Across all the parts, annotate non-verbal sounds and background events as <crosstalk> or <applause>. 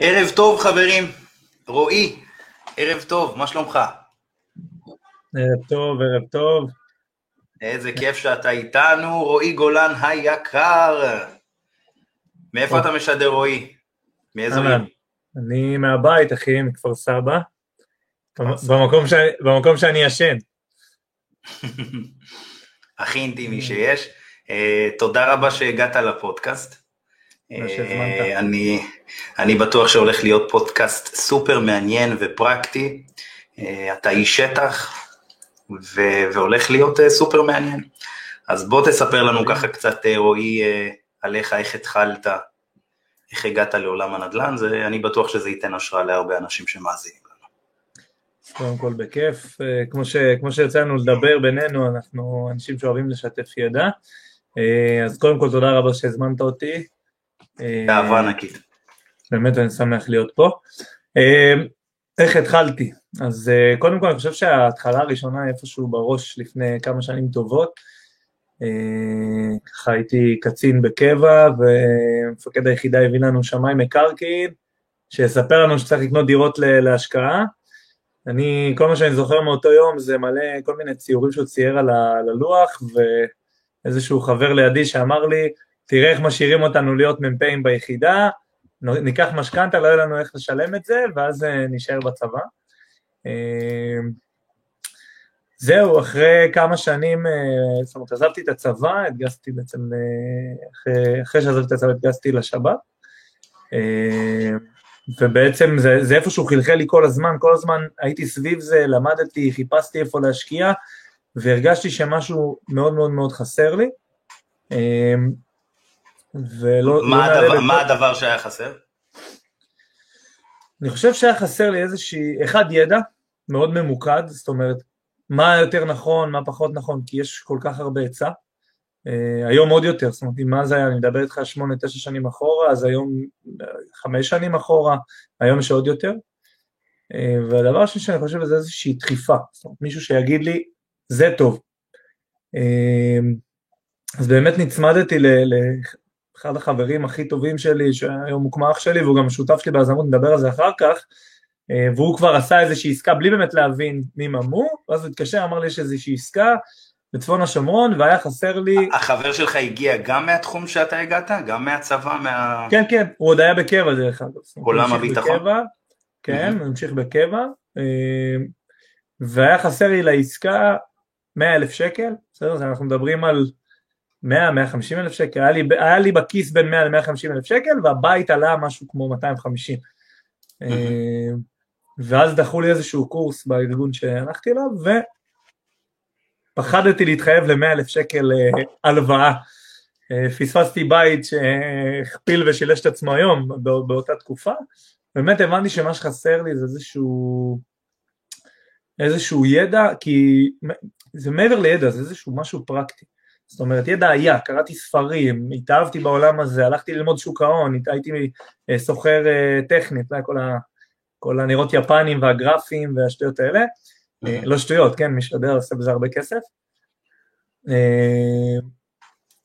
ערב טוב חברים, רועי, ערב טוב, מה שלומך? ערב טוב, ערב טוב. איזה כיף שאתה איתנו, רועי גולן היקר. מאיפה אתה משדר רועי? מאיזו עיר? אני מהבית, אחי, מכפר סבא. במקום, ש... במקום שאני ישן. <laughs> הכי אינטימי שיש. Uh, תודה רבה שהגעת לפודקאסט. Uh, אני, אני בטוח שהולך להיות פודקאסט סופר מעניין ופרקטי. Uh, אתה איש שטח ו- והולך להיות uh, סופר מעניין. אז בוא תספר לנו ככה קצת, רועי, עליך, איך התחלת, איך הגעת לעולם הנדל"ן, זה, אני בטוח שזה ייתן השראה להרבה אנשים שמאזינים לנו. קודם כל בכיף, כמו, ש, כמו שיצאנו לדבר בינינו, אנחנו אנשים שאוהבים לשתף ידע, אז קודם כל תודה רבה שהזמנת אותי. באהבה ענקית. באמת אני שמח להיות פה. איך התחלתי? אז קודם כל אני חושב שההתחלה הראשונה איפשהו בראש לפני כמה שנים טובות, ככה הייתי קצין בקבע ומפקד היחידה הביא לנו שמאי מקרקעין שיספר לנו שצריך לקנות דירות להשקעה. אני, כל מה שאני זוכר מאותו יום זה מלא כל מיני ציורים שהוא צייר על הלוח ואיזשהו חבר לידי שאמר לי תראה איך משאירים אותנו להיות מ"פים ביחידה, ניקח משכנתה, לא יהיה לנו איך לשלם את זה ואז נשאר בצבא. זהו, אחרי כמה שנים, זאת אומרת, עזבתי את הצבא, התגייסתי בעצם, אחרי, אחרי שעזבתי את הצבא התגייסתי לשב"כ, ובעצם זה, זה איפשהו חלחל לי כל הזמן, כל הזמן הייתי סביב זה, למדתי, חיפשתי איפה להשקיע, והרגשתי שמשהו מאוד מאוד מאוד חסר לי. ולא... מה, לא הדבר, מה הדבר שהיה חסר? אני חושב שהיה חסר לי איזושהי, אחד ידע מאוד ממוקד, זאת אומרת, מה יותר נכון, מה פחות נכון, כי יש כל כך הרבה היצע. Uh, היום עוד יותר, זאת אומרת, מה זה היה, אני מדבר איתך שמונה, תשע שנים אחורה, אז היום חמש שנים אחורה, היום יש עוד יותר. Uh, והדבר השני שאני חושב זה איזושהי דחיפה, זאת אומרת, מישהו שיגיד לי, זה טוב. Uh, אז באמת נצמדתי לאחד החברים הכי טובים שלי, שהיום מוקמה אח שלי, והוא גם שותף שלי ביזמות, נדבר על זה אחר כך, והוא כבר עשה איזושהי עסקה בלי באמת להבין מי ממו, ואז הוא התקשר, אמר לי יש איזושהי עסקה בצפון השומרון, והיה חסר לי... החבר שלך הגיע גם מהתחום שאתה הגעת? גם מהצבא? מה... כן, כן, הוא עוד היה בקבע דרך אגב. עולם הביטחון? בקבע, כן, הוא המשיך בקבע, והיה חסר לי לעסקה 100 אלף שקל, בסדר? אנחנו מדברים על 100-150 אלף שקל, היה לי, היה לי בכיס בין 100 ל-150 אלף שקל, והבית עלה משהו כמו 250. ואז דחו לי איזשהו קורס בארגון שהלכתי אליו, ופחדתי להתחייב ל-100 אלף שקל הלוואה. פספסתי בית שהכפיל ושילש את עצמו היום באותה תקופה, באמת הבנתי שמה שחסר לי זה איזשהו, איזשהו ידע, כי זה מעבר לידע, זה איזשהו משהו פרקטי. זאת אומרת, ידע היה, קראתי ספרים, התאהבתי בעולם הזה, הלכתי ללמוד שוק ההון, הייתי סוחר טכני, אתה יודע, כל ה... כל הנראות יפנים והגרפים והשטויות האלה, לא שטויות, כן, מי שיודע עושה בזה הרבה כסף.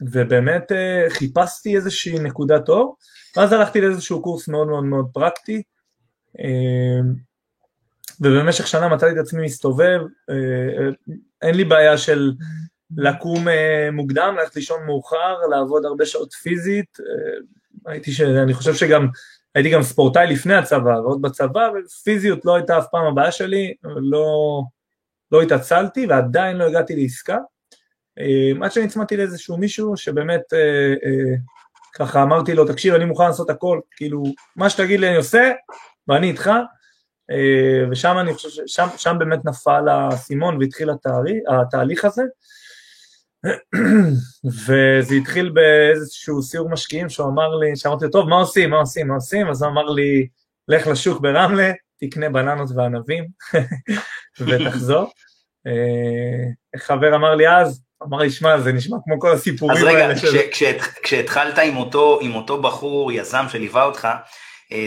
ובאמת חיפשתי איזושהי נקודת אור, ואז הלכתי לאיזשהו קורס מאוד מאוד מאוד פרקטי, ובמשך שנה מצאתי את עצמי מסתובב, אין לי בעיה של לקום מוקדם, ללכת לישון מאוחר, לעבוד הרבה שעות פיזית, הייתי ש... אני חושב שגם הייתי גם ספורטאי לפני הצבא ועוד בצבא, ופיזיות לא הייתה אף פעם הבעיה שלי, לא, לא התעצלתי ועדיין לא הגעתי לעסקה. עד שנצמדתי לאיזשהו מישהו שבאמת אה, אה, ככה אמרתי לו, תקשיב, אני מוכן לעשות הכל, כאילו, מה שתגיד לי אני עושה, ואני איתך, אה, ושם אני חושב, שם, שם באמת נפל האסימון והתחיל התהליך הזה. <clears throat> וזה התחיל באיזשהו סיור משקיעים שהוא אמר לי, שאמרתי לו, טוב, מה עושים, מה עושים, מה עושים? אז הוא אמר לי, לך לשוק ברמלה, תקנה בננות וענבים <laughs> ותחזור. חבר אמר לי אז, אמר לי, שמע, זה נשמע כמו כל הסיפורים האלה. אז רגע, כש, כש, כשהתחלת עם אותו, עם אותו בחור, יזם שליווה אותך,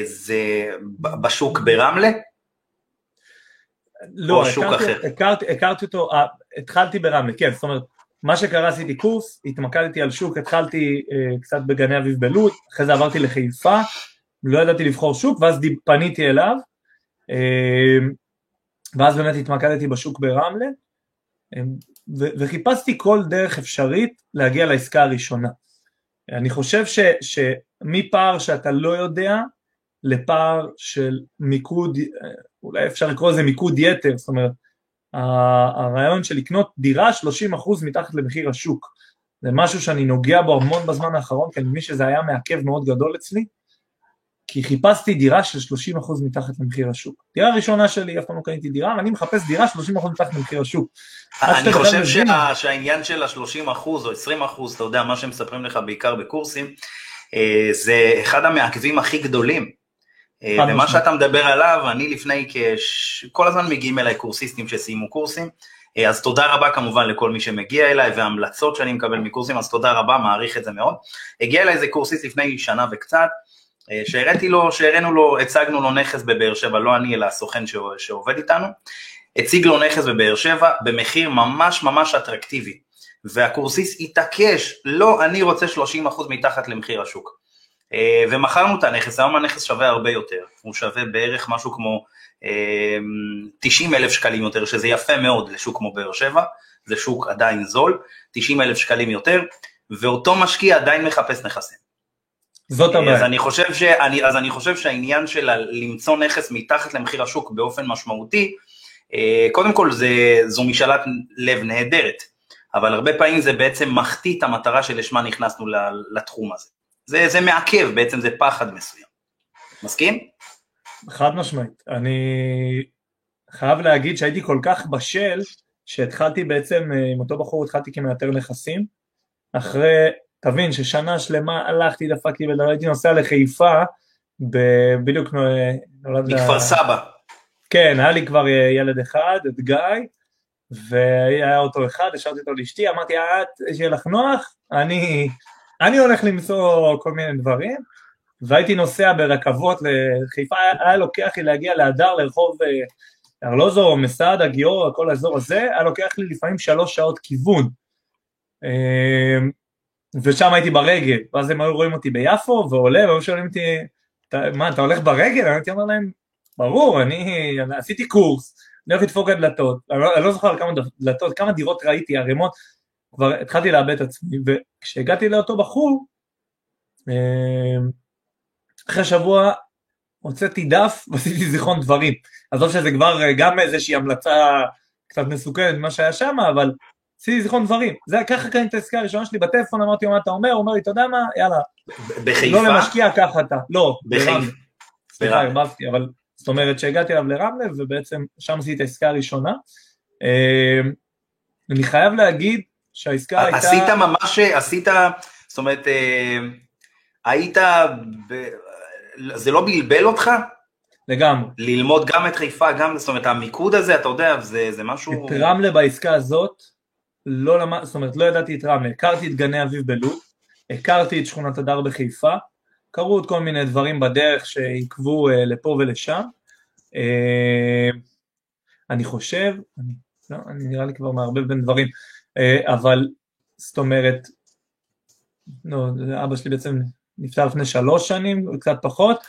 זה בשוק ברמלה? לא, הכרתי, הכרתי, הכרתי אותו, התחלתי ברמלה, כן, זאת אומרת, מה שקרה עשיתי קורס, התמקדתי על שוק, התחלתי uh, קצת בגני אביב בלוד, אחרי זה עברתי לחיפה, לא ידעתי לבחור שוק, ואז פניתי אליו, ואז באמת התמקדתי בשוק ברמלה, וחיפשתי כל דרך אפשרית להגיע לעסקה הראשונה. אני חושב ש, שמפער שאתה לא יודע לפער של מיקוד, אולי אפשר לקרוא לזה מיקוד יתר, זאת אומרת הרעיון של לקנות דירה 30% מתחת למחיר השוק. זה משהו שאני נוגע בו המון בזמן האחרון, כי אני מבין שזה היה מעכב מאוד גדול אצלי, כי חיפשתי דירה של 30% מתחת למחיר השוק. דירה ראשונה שלי, אף פעם לא קניתי דירה, ואני מחפש דירה 30% מתחת למחיר השוק. אני חושב שה, שהעניין של ה-30% או 20%, אתה יודע, מה שהם מספרים לך בעיקר בקורסים, אה, זה אחד המעכבים הכי גדולים. אה, ומה שאתה מדבר עליו, אני לפני כש... כל הזמן מגיעים אליי קורסיסטים שסיימו קורסים, אה, אז תודה רבה כמובן לכל מי שמגיע אליי והמלצות שאני מקבל מקורסים, אז תודה רבה, מעריך את זה מאוד. הגיע אליי איזה קורסיסט לפני שנה וקצת, אה, שהראיתי לו, שהראינו לו, הצגנו לו נכס בבאר שבע, לא אני אלא הסוכן שעובד איתנו, הציג לו נכס בבאר שבע במחיר ממש ממש אטרקטיבי, והקורסיסט התעקש, לא, אני רוצה 30% מתחת למחיר השוק. אה, ומכרנו את הנכס, היום הנכס שווה הרבה יותר, הוא שווה בערך משהו כמו 90 אה, אלף שקלים יותר, שזה יפה מאוד לשוק כמו באר שבע, זה שוק עדיין זול, 90 אלף שקלים יותר, ואותו משקיע עדיין מחפש נכסים. זאת הבעיה. אז אני חושב, שאני, אז אני חושב שהעניין של למצוא נכס מתחת למחיר השוק באופן משמעותי, אה, קודם כל זה, זו משאלת לב נהדרת, אבל הרבה פעמים זה בעצם מחטיא את המטרה שלשמה נכנסנו לתחום הזה. זה, זה מעכב, בעצם זה פחד מסוים. מסכים? חד משמעית. אני חייב להגיד שהייתי כל כך בשל, שהתחלתי בעצם, אה, עם אותו בחור התחלתי כמאתר נכסים, אחרי, תבין ששנה שלמה הלכתי, דפקתי והייתי נוסע לחיפה, בדיוק נולד... מכפר לה... סבא. כן, היה לי כבר אה, ילד אחד, את גיא, והיה אותו אחד, השארתי אותו לאשתי, אמרתי, את, שיהיה לך נוח, אני אני הולך למצוא כל מיני דברים, והייתי נוסע ברכבות לחיפה, היה לוקח לי להגיע להדר, לרחוב אה, ארלוזור, מסעדה, גיורא, כל האזור הזה, היה לוקח לי לפעמים שלוש שעות כיוון. אה, ושם הייתי ברגל, ואז הם היו רואים אותי ביפו, ועולה, והיו שואלים אותי, מה, אתה הולך ברגל? אני הייתי אומר להם, ברור, אני עשיתי קורס, אני הולך לדפוק את דלתות, אני לא, אני לא זוכר כמה דלתות, כמה דירות ראיתי, ערימות, כבר התחלתי לאבד את עצמי, וכשהגעתי לאותו בחור, אמ, אחרי שבוע הוצאתי דף ועשיתי זיכרון דברים. עזוב שזה כבר אה, גם איזושהי המלצה קצת מסוכנת ממה שהיה שם, אבל עשיתי זיכרון דברים. זה ככה קניתי את העסקה הראשונה שלי בטלפון, אמרתי לו מה אתה אומר, הוא אומר לי, אתה יודע מה, יאללה. בחיפה? לא למשקיע, ככה אתה. לא, ברמלה. סליחה, הרבבתי, אבל זאת אומרת שהגעתי אליו לרמלה, ובעצם שם עשיתי את העסקה הראשונה. אמ, אני חייב להגיד שהעסקה הייתה... עשית ממש, עשית, זאת אומרת, אה, היית, ב... זה לא בלבל אותך? לגמרי. ללמוד גם את חיפה, גם, זאת אומרת, המיקוד הזה, אתה יודע, זה, זה משהו... את רמלה בעסקה הזאת, לא למד, זאת אומרת, לא ידעתי את רמלה, הכרתי את גני אביב בלוד, הכרתי את שכונת הדר בחיפה, קרו עוד כל מיני דברים בדרך שעיכבו uh, לפה ולשם. Uh, אני חושב, אני, לא, אני נראה לי כבר מערבב בין דברים, אה, אבל זאת אומרת, לא, אבא שלי בעצם נפטר לפני שלוש שנים, קצת פחות,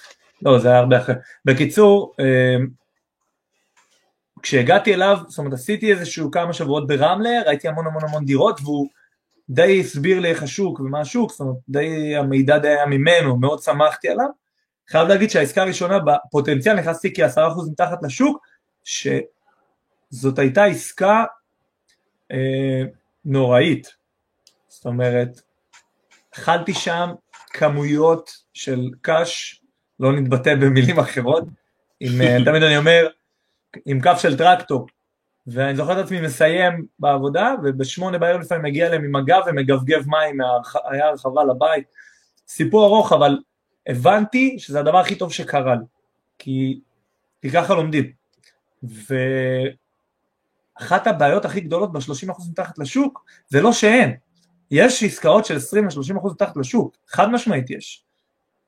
לא, זה היה הרבה אחרי. בקיצור, אה, כשהגעתי אליו, זאת אומרת עשיתי איזשהו כמה שבועות ברמלה, ראיתי המון המון המון דירות והוא די הסביר לי איך השוק ומה השוק, זאת אומרת די המידע די היה ממנו, מאוד שמחתי עליו. חייב להגיד שהעסקה הראשונה בפוטנציאל נכנסתי כעשרה אחוז מתחת לשוק, שזאת הייתה עסקה אה, נוראית. זאת אומרת, אכלתי שם כמויות של קש, לא נתבטא במילים אחרות, עם, אה, <laughs> תמיד אני אומר, עם כף של טרקטור. ואני זוכר את עצמי מסיים בעבודה, ובשמונה בערב לפעמים מגיע אליהם עם הגב ומגבגב מים, היה הרחבה לבית. סיפור ארוך, אבל הבנתי שזה הדבר הכי טוב שקרה לי, כי, כי ככה לומדים. ו... אחת הבעיות הכי גדולות ב-30% מתחת לשוק, זה לא שאין. יש עסקאות של 20-30% מתחת לשוק, חד משמעית יש.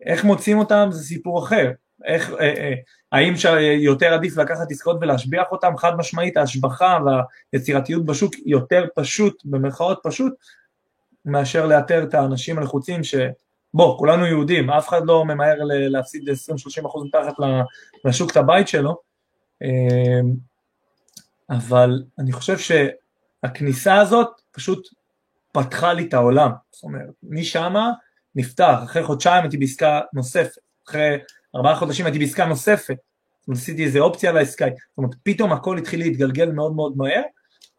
איך מוצאים אותם זה סיפור אחר. איך, אה, אה, האם יותר עדיף לקחת עסקאות ולהשביח אותם? חד משמעית ההשבחה והיצירתיות בשוק יותר פשוט, במרכאות פשוט, מאשר לאתר את האנשים הלחוצים ש... בוא, כולנו יהודים, אף אחד לא ממהר להפסיד 20-30 אחוז מתחת לשוק את הבית שלו, אמ, אבל אני חושב שהכניסה הזאת פשוט פתחה לי את העולם, זאת אומרת, משמה נפתח, אחרי חודשיים הייתי בעסקה נוספת, אחרי ארבעה חודשים הייתי בעסקה נוספת, עשיתי איזה אופציה לעסקה, זאת אומרת, פתאום הכל התחיל להתגלגל מאוד מאוד מהר.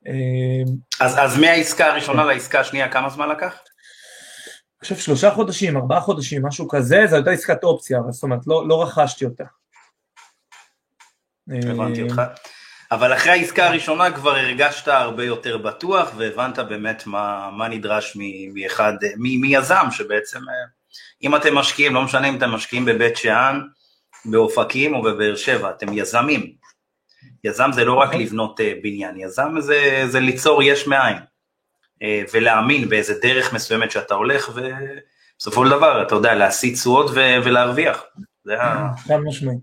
אמ, אז, אז מהעסקה הראשונה לעסקה השנייה, כמה זמן לקח? אני חושב שלושה חודשים, ארבעה חודשים, משהו כזה, זו הייתה עסקת אופציה, זאת אומרת, לא, לא רכשתי אותה. הבנתי אותך. אבל אחרי העסקה הראשונה כבר הרגשת הרבה יותר בטוח והבנת באמת מה, מה נדרש מאחד, מיזם שבעצם, אם אתם משקיעים, לא משנה אם אתם משקיעים בבית שאן, באופקים או בבאר שבע, אתם יזמים. יזם זה לא רק נכון. לבנות אה, בניין, יזם זה, זה ליצור יש מאין. אה, ולהאמין באיזה דרך מסוימת שאתה הולך, ובסופו של דבר, אתה יודע, להשיא תשואות ולהרוויח. זה ה... חד משמעית.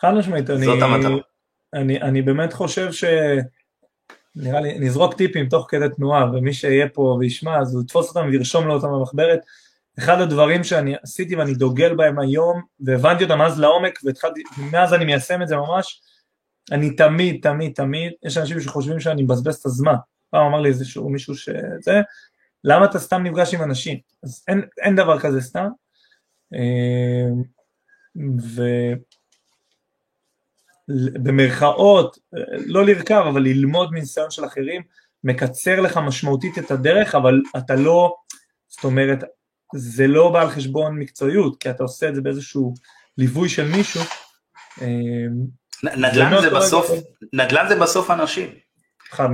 חד משמעית. זאת המטרה. אני, אני באמת חושב ש... נראה לי, נזרוק טיפים תוך כדי תנועה, ומי שיהיה פה וישמע, אז הוא יתפוס אותם וירשום לו אותם במחברת. אחד הדברים שאני עשיתי ואני דוגל בהם היום, והבנתי אותם אז לעומק, ומאז אני מיישם את זה ממש, אני תמיד, תמיד, תמיד, יש אנשים שחושבים שאני מבזבז את הזמן. פעם אמר לי איזשהו מישהו שזה, למה אתה סתם נפגש עם אנשים? אז אין, אין דבר כזה סתם. אה, ובמרכאות, לא לרכב, אבל ללמוד מניסיון של אחרים, מקצר לך משמעותית את הדרך, אבל אתה לא, זאת אומרת, זה לא בא על חשבון מקצועיות, כי אתה עושה את זה באיזשהו ליווי של מישהו. אה, נדל"ן זה בסוף, נדל"ן זה בסוף אנשים.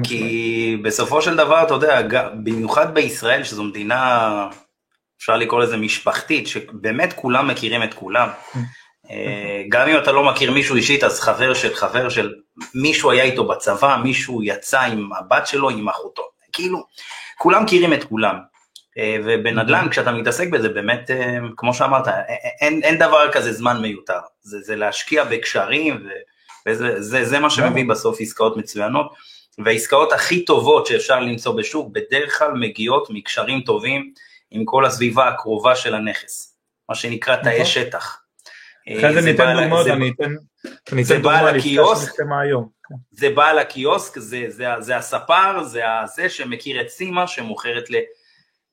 כי בסופו של דבר, אתה יודע, במיוחד בישראל, שזו מדינה, אפשר לקרוא לזה משפחתית, שבאמת כולם מכירים את כולם. אה, גם אם אתה לא מכיר מישהו אישית, אז חבר של חבר של מישהו היה איתו בצבא, מישהו יצא עם הבת שלו, עם אחותו. כאילו, כולם מכירים את כולם. אה, ובנדל"ן, כשאתה מתעסק בזה, באמת, אה, כמו שאמרת, אין, אין דבר כזה זמן מיותר. זה, זה להשקיע בקשרים, וזה זה, זה מה שמביא בסוף עסקאות מצוינות. והעסקאות הכי טובות שאפשר למצוא בשוק בדרך כלל מגיעות מקשרים טובים עם כל הסביבה הקרובה של הנכס, מה שנקרא תאי נכון. שטח. אחרי זה ניתן דוגמאות, אני אתן דוגמה לקיוסק, זה בעל הקיוסק, זה הספר, זה זה שמכיר את סימה שמוכרת ל...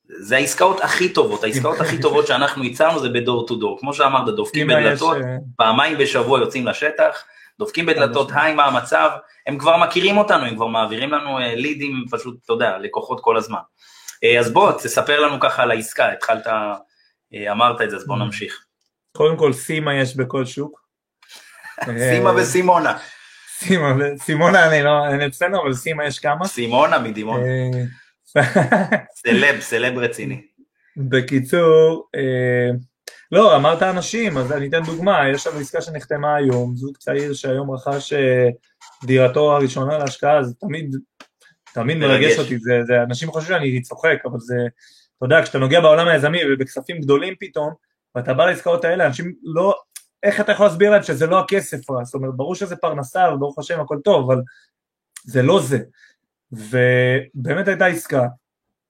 זה העסקאות הכי טובות, העסקאות הכי טובות שאנחנו הצענו זה בדור טו דור, כמו שאמרת, דופקים בדלתות, אה, פעמיים בשבוע יוצאים לשטח, דופקים בדלתות, היי מה המצב, הם כבר מכירים אותנו, הם כבר מעבירים לנו לידים, אה, פשוט, אתה יודע, לקוחות כל הזמן. אה, אז בוא, תספר לנו ככה על העסקה, התחלת, אה, אמרת את זה, אז בוא נמשיך. קודם כל, סימה יש בכל שוק. סימה וסימונה. סימה, סימונה אני לא, אין אצלנו, אבל סימה יש כמה. סימונה מדימון. סלב, סלב רציני. בקיצור, לא, אמרת אנשים, אז אני אתן דוגמה, יש לנו עסקה שנחתמה היום, זוג צעיר שהיום רכש אה, דירתו הראשונה להשקעה, זה תמיד, תמיד מרגש אותי, זה, זה, אנשים חושבים שאני צוחק, אבל זה, אתה יודע, כשאתה נוגע בעולם היזמי ובכספים גדולים פתאום, ואתה בא לעסקאות האלה, אנשים לא, איך אתה יכול להסביר להם שזה לא הכסף זאת אומרת, ברור שזה פרנסה, וברוך השם הכל טוב, אבל זה לא זה. ובאמת הייתה עסקה,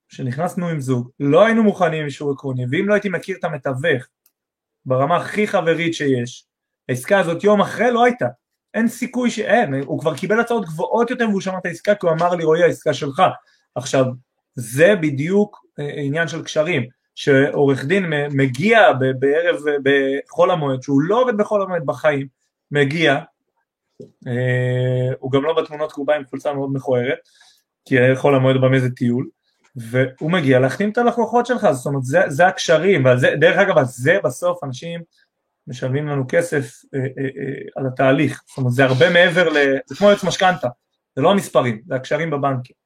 שנכנסנו עם זוג, לא היינו מוכנים עם אישור עקרוני, ואם לא הייתי מכיר את המתווך, ברמה הכי חברית שיש. העסקה הזאת יום אחרי לא הייתה. אין סיכוי שאין, הוא כבר קיבל הצעות גבוהות יותר והוא שמע את העסקה כי הוא אמר לי רועי העסקה שלך. עכשיו, זה בדיוק אה, עניין של קשרים, שעורך דין מגיע בערב, בחול המועד, שהוא לא עובד בחול המועד בחיים, מגיע, אה, הוא גם לא בתמונות קרובה עם חולצה מאוד מכוערת, כי חול המועד בא מאיזה טיול, והוא מגיע להחתים את הלקוחות שלך, זאת אומרת זה, זה הקשרים, ודרך אגב זה בסוף אנשים משלמים לנו כסף אה, אה, אה, על התהליך, זאת אומרת זה הרבה מעבר, ל... זה כמו יועץ משכנתה, זה לא המספרים, זה הקשרים בבנקים.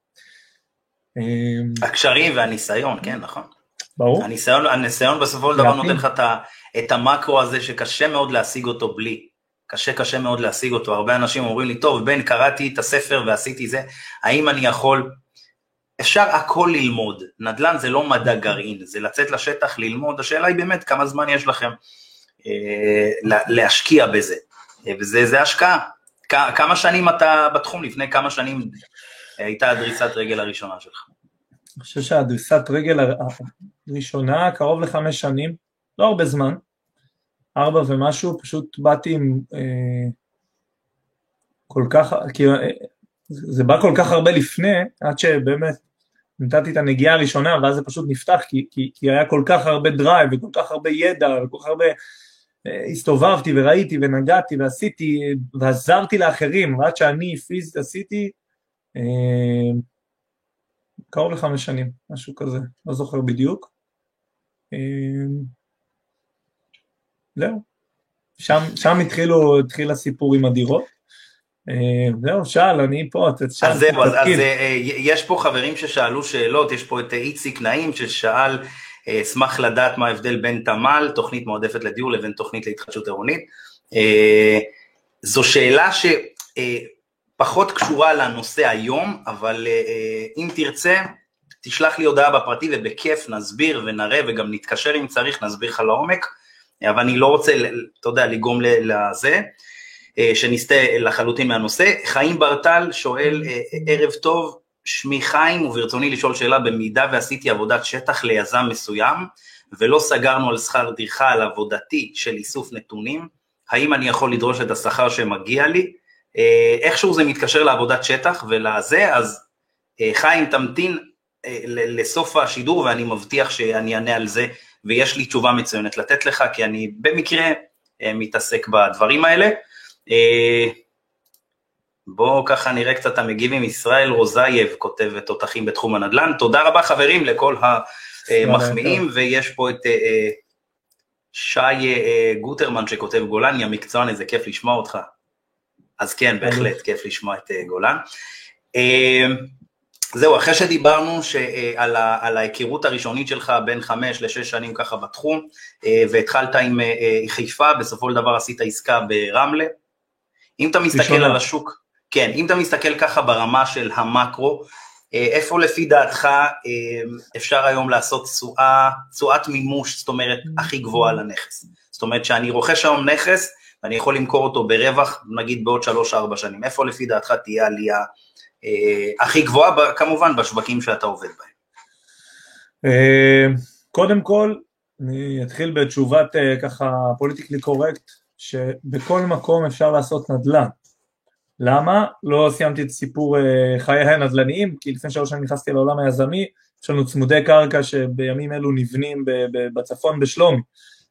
אה, הקשרים והניסיון, כן נכון. ברור. הניסיון, הניסיון בסופו של דבר נותן לך את, את המקרו הזה שקשה מאוד להשיג אותו בלי. קשה קשה מאוד להשיג אותו, הרבה אנשים אומרים לי, טוב בן קראתי את הספר ועשיתי זה, האם אני יכול? אפשר הכל ללמוד, נדל"ן זה לא מדע גרעין, זה לצאת לשטח ללמוד, השאלה היא באמת כמה זמן יש לכם אה, להשקיע בזה, אה, וזה השקעה. כ- כמה שנים אתה בתחום, לפני כמה שנים הייתה הדריסת רגל הראשונה שלך? אני חושב שהדריסת רגל הראשונה קרוב לחמש שנים, לא הרבה זמן, ארבע ומשהו, פשוט באתי עם אה, כל כך, כי אה, זה בא כל כך הרבה לפני, עד שבאמת נתתי את הנגיעה הראשונה ואז זה פשוט נפתח, כי, כי, כי היה כל כך הרבה drive וכל כך הרבה ידע וכל כך הרבה, אה, הסתובבתי וראיתי ונגעתי ועשיתי ועזרתי לאחרים, ועד שאני פיזית עשיתי, אה, קרוב לחמש שנים, משהו כזה, לא זוכר בדיוק. אה, זהו. שם, שם התחילו, התחיל הסיפור עם הדירות. אה, זהו, שאל, אני פה, אתה שאל. אז זהו, אז, אז אה, יש פה חברים ששאלו שאלות, יש פה את איציק נעים ששאל, אשמח לדעת מה ההבדל בין תמ"ל, תוכנית מועדפת לדיור, לבין תוכנית להתחדשות עירונית. זו שאלה שפחות קשורה לנושא היום, אבל אם תרצה, תשלח לי הודעה בפרטי ובכיף נסביר ונראה וגם נתקשר אם צריך, נסביר לך לעומק. אבל אני לא רוצה, אתה יודע, לגרום לזה, אה, שנסטה לחלוטין מהנושא. חיים ברטל שואל, אה, ערב טוב, שמי חיים וברצוני לשאול שאלה, במידה ועשיתי עבודת שטח ליזם מסוים ולא סגרנו על שכר טרחה על עבודתי של איסוף נתונים, האם אני יכול לדרוש את השכר שמגיע לי? אה, איכשהו זה מתקשר לעבודת שטח ולזה, אז חיים תמתין לסוף השידור ואני מבטיח שאני אענה על זה ויש לי תשובה מצוינת לתת לך, כי אני במקרה אה, מתעסק בדברים האלה. אה, בואו ככה נראה קצת את המגיבים, ישראל רוזייב כותבת תותחים בתחום הנדל"ן. תודה רבה חברים לכל המחמיאים, ויש פה את אה, שי גוטרמן שכותב גולני המקצוען, איזה כיף לשמוע אותך. אז כן, בהחלט כיף לשמוע את גולן. זהו, אחרי שדיברנו ש, אה, על, ה, על ההיכרות הראשונית שלך בין חמש לשש שנים ככה בתחום, אה, והתחלת עם אה, חיפה, בסופו של דבר עשית עסקה ברמלה. אם אתה מסתכל ראשונה. על השוק, כן, אם אתה מסתכל ככה ברמה של המקרו, איפה לפי דעתך אפשר היום לעשות תשואה, תשואת מימוש, זאת אומרת, הכי גבוהה לנכס? זאת אומרת שאני רוכש היום נכס, ואני יכול למכור אותו ברווח, נגיד בעוד שלוש-ארבע שנים, איפה לפי דעתך תהיה עלייה הכי גבוהה כמובן בשווקים שאתה עובד בהם. אה, קודם כל, אני אתחיל בתשובת אה, ככה פוליטיקלי קורקט, שבכל מקום אפשר לעשות נדל"ן. למה? לא סיימתי את סיפור חיי הנדל"ניים, כי לפני שלוש שנים נכנסתי לעולם היזמי, יש לנו צמודי קרקע שבימים אלו נבנים בצפון בשלומי.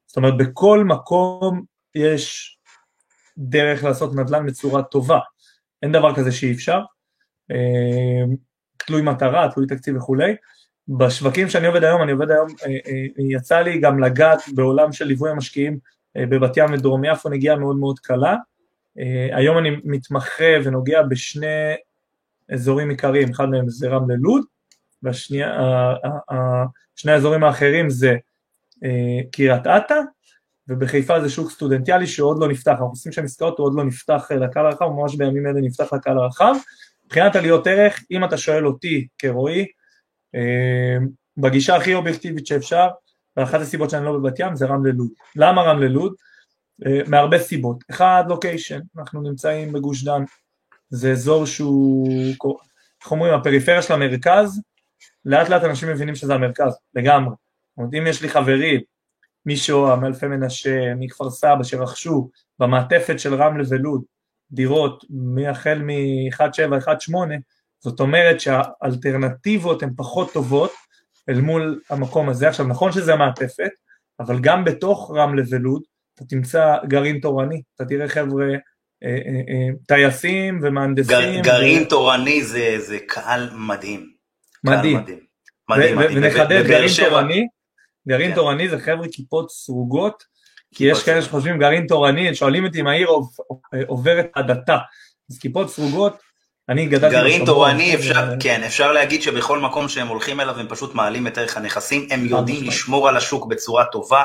זאת אומרת, בכל מקום יש דרך לעשות נדל"ן בצורה טובה. אין דבר כזה שאי אפשר. אה, תלוי מטרה, תלוי תקציב וכולי. בשווקים שאני עובד היום, אני עובד היום, אה, אה, יצא לי גם לגעת בעולם של ליווי המשקיעים בבת ים ודרום יפו, נגיעה מאוד מאוד קלה. היום אני מתמחה ונוגע בשני אזורים עיקריים, אחד מהם זה רמלה לוד, ושני האזורים האחרים זה קריית אתא, ובחיפה זה שוק סטודנטיאלי שעוד לא נפתח, אנחנו עושים שם עסקאות, הוא עוד לא נפתח לקהל הרחב, ממש בימים אלה נפתח לקהל הרחב. מבחינת עליות ערך, אם אתה שואל אותי כרועי, אה, בגישה הכי אובייקטיבית שאפשר, ואחת הסיבות שאני לא בבת ים זה רמלה לוד. למה רמלה לוד? אה, מהרבה סיבות. אחד, לוקיישן, אנחנו נמצאים בגוש דן, זה אזור שהוא, איך אומרים, הפריפריה של המרכז, לאט לאט אנשים מבינים שזה המרכז, לגמרי. זאת אומרת, אם יש לי חברים משוהם, מאלפי מנשה, מכפר סבא, שרכשו במעטפת של רמלה ולוד, דירות מהחל מ-1.7, 1.8, זאת אומרת שהאלטרנטיבות הן פחות טובות אל מול המקום הזה. עכשיו נכון שזה מעטפת, אבל גם בתוך רמלה ולוד אתה תמצא גרעין תורני, אתה תראה חבר'ה אה, אה, אה, טייסים ומהנדסים. גר, גרעין ו... תורני זה, זה קהל מדהים. מדהים. מדהים. מדהים, מדהים. ונחדד גרעין תורני, גרעין כן. תורני זה חבר'ה כיפות סרוגות כי יש כאלה שחושבים גרעין תורני, שואלים אותי אם העיר עוברת הדתה, אז כיפות סרוגות, אני גדלתי גרעין תורני, אפשר, כן, אפשר להגיד שבכל מקום שהם הולכים אליו הם פשוט מעלים את ערך הנכסים, הם יודעים לשמור על השוק בצורה טובה,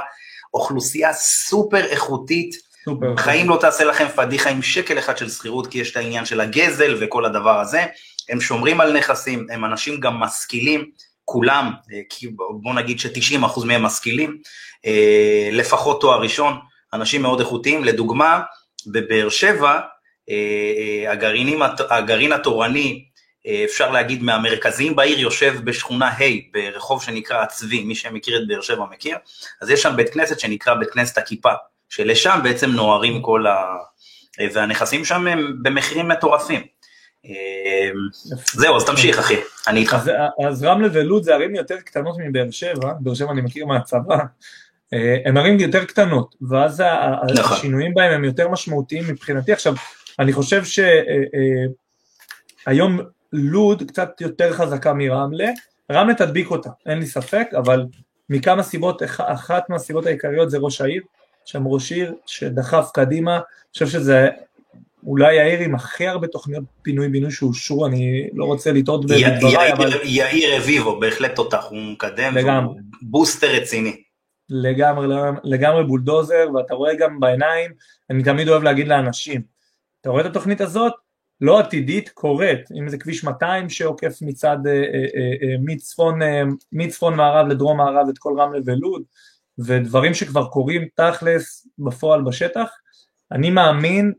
אוכלוסייה סופר איכותית, סופר. בחיים לא תעשה לכם פדיחה עם שקל אחד של שכירות, כי יש את העניין של הגזל וכל הדבר הזה, הם שומרים על נכסים, הם אנשים גם משכילים, כולם, אה, בוא נגיד ש-90% מהם משכילים, אה, לפחות תואר ראשון, אנשים מאוד איכותיים. לדוגמה, בבאר שבע, אה, הגרעינים, הגרעין התורני אפשר להגיד מהמרכזיים בעיר, יושב בשכונה ה' ברחוב שנקרא הצבי, מי שמכיר את באר שבע מכיר, אז יש שם בית כנסת שנקרא בית כנסת הכיפה, שלשם בעצם נוהרים כל ה... והנכסים שם הם במחירים מטורפים. זהו, אז תמשיך אחי, אני איתך. אז, אז רמלה ולוד זה ערים יותר קטנות מבאר שבע, באר שבע אני מכיר מהצבא, הן ערים יותר קטנות, ואז נכון. השינויים בהם הם יותר משמעותיים מבחינתי. עכשיו, אני חושב שהיום לוד קצת יותר חזקה מרמלה, רמלה תדביק אותה, אין לי ספק, אבל מכמה סיבות, אחת מהסיבות העיקריות זה ראש העיר, שם ראש עיר שדחף קדימה, אני חושב שזה אולי העיר עם הכי הרבה תוכניות פינוי-בינוי שאושרו, אני לא רוצה לטעות בדבריי, אבל... יאיר רביבו, בהחלט תותח, הוא מקדם, לגמרי. בוסטר רציני. לגמרי, לגמרי בולדוזר, ואתה רואה גם בעיניים, אני תמיד אוהב להגיד לאנשים, אתה רואה את התוכנית הזאת, לא עתידית, קורית, אם זה כביש 200 שעוקף מצד, אה, אה, אה, מצפון, מצפון מערב לדרום מערב את כל רמלה ולוד, ודברים שכבר קורים תכלס בפועל בשטח, אני מאמין,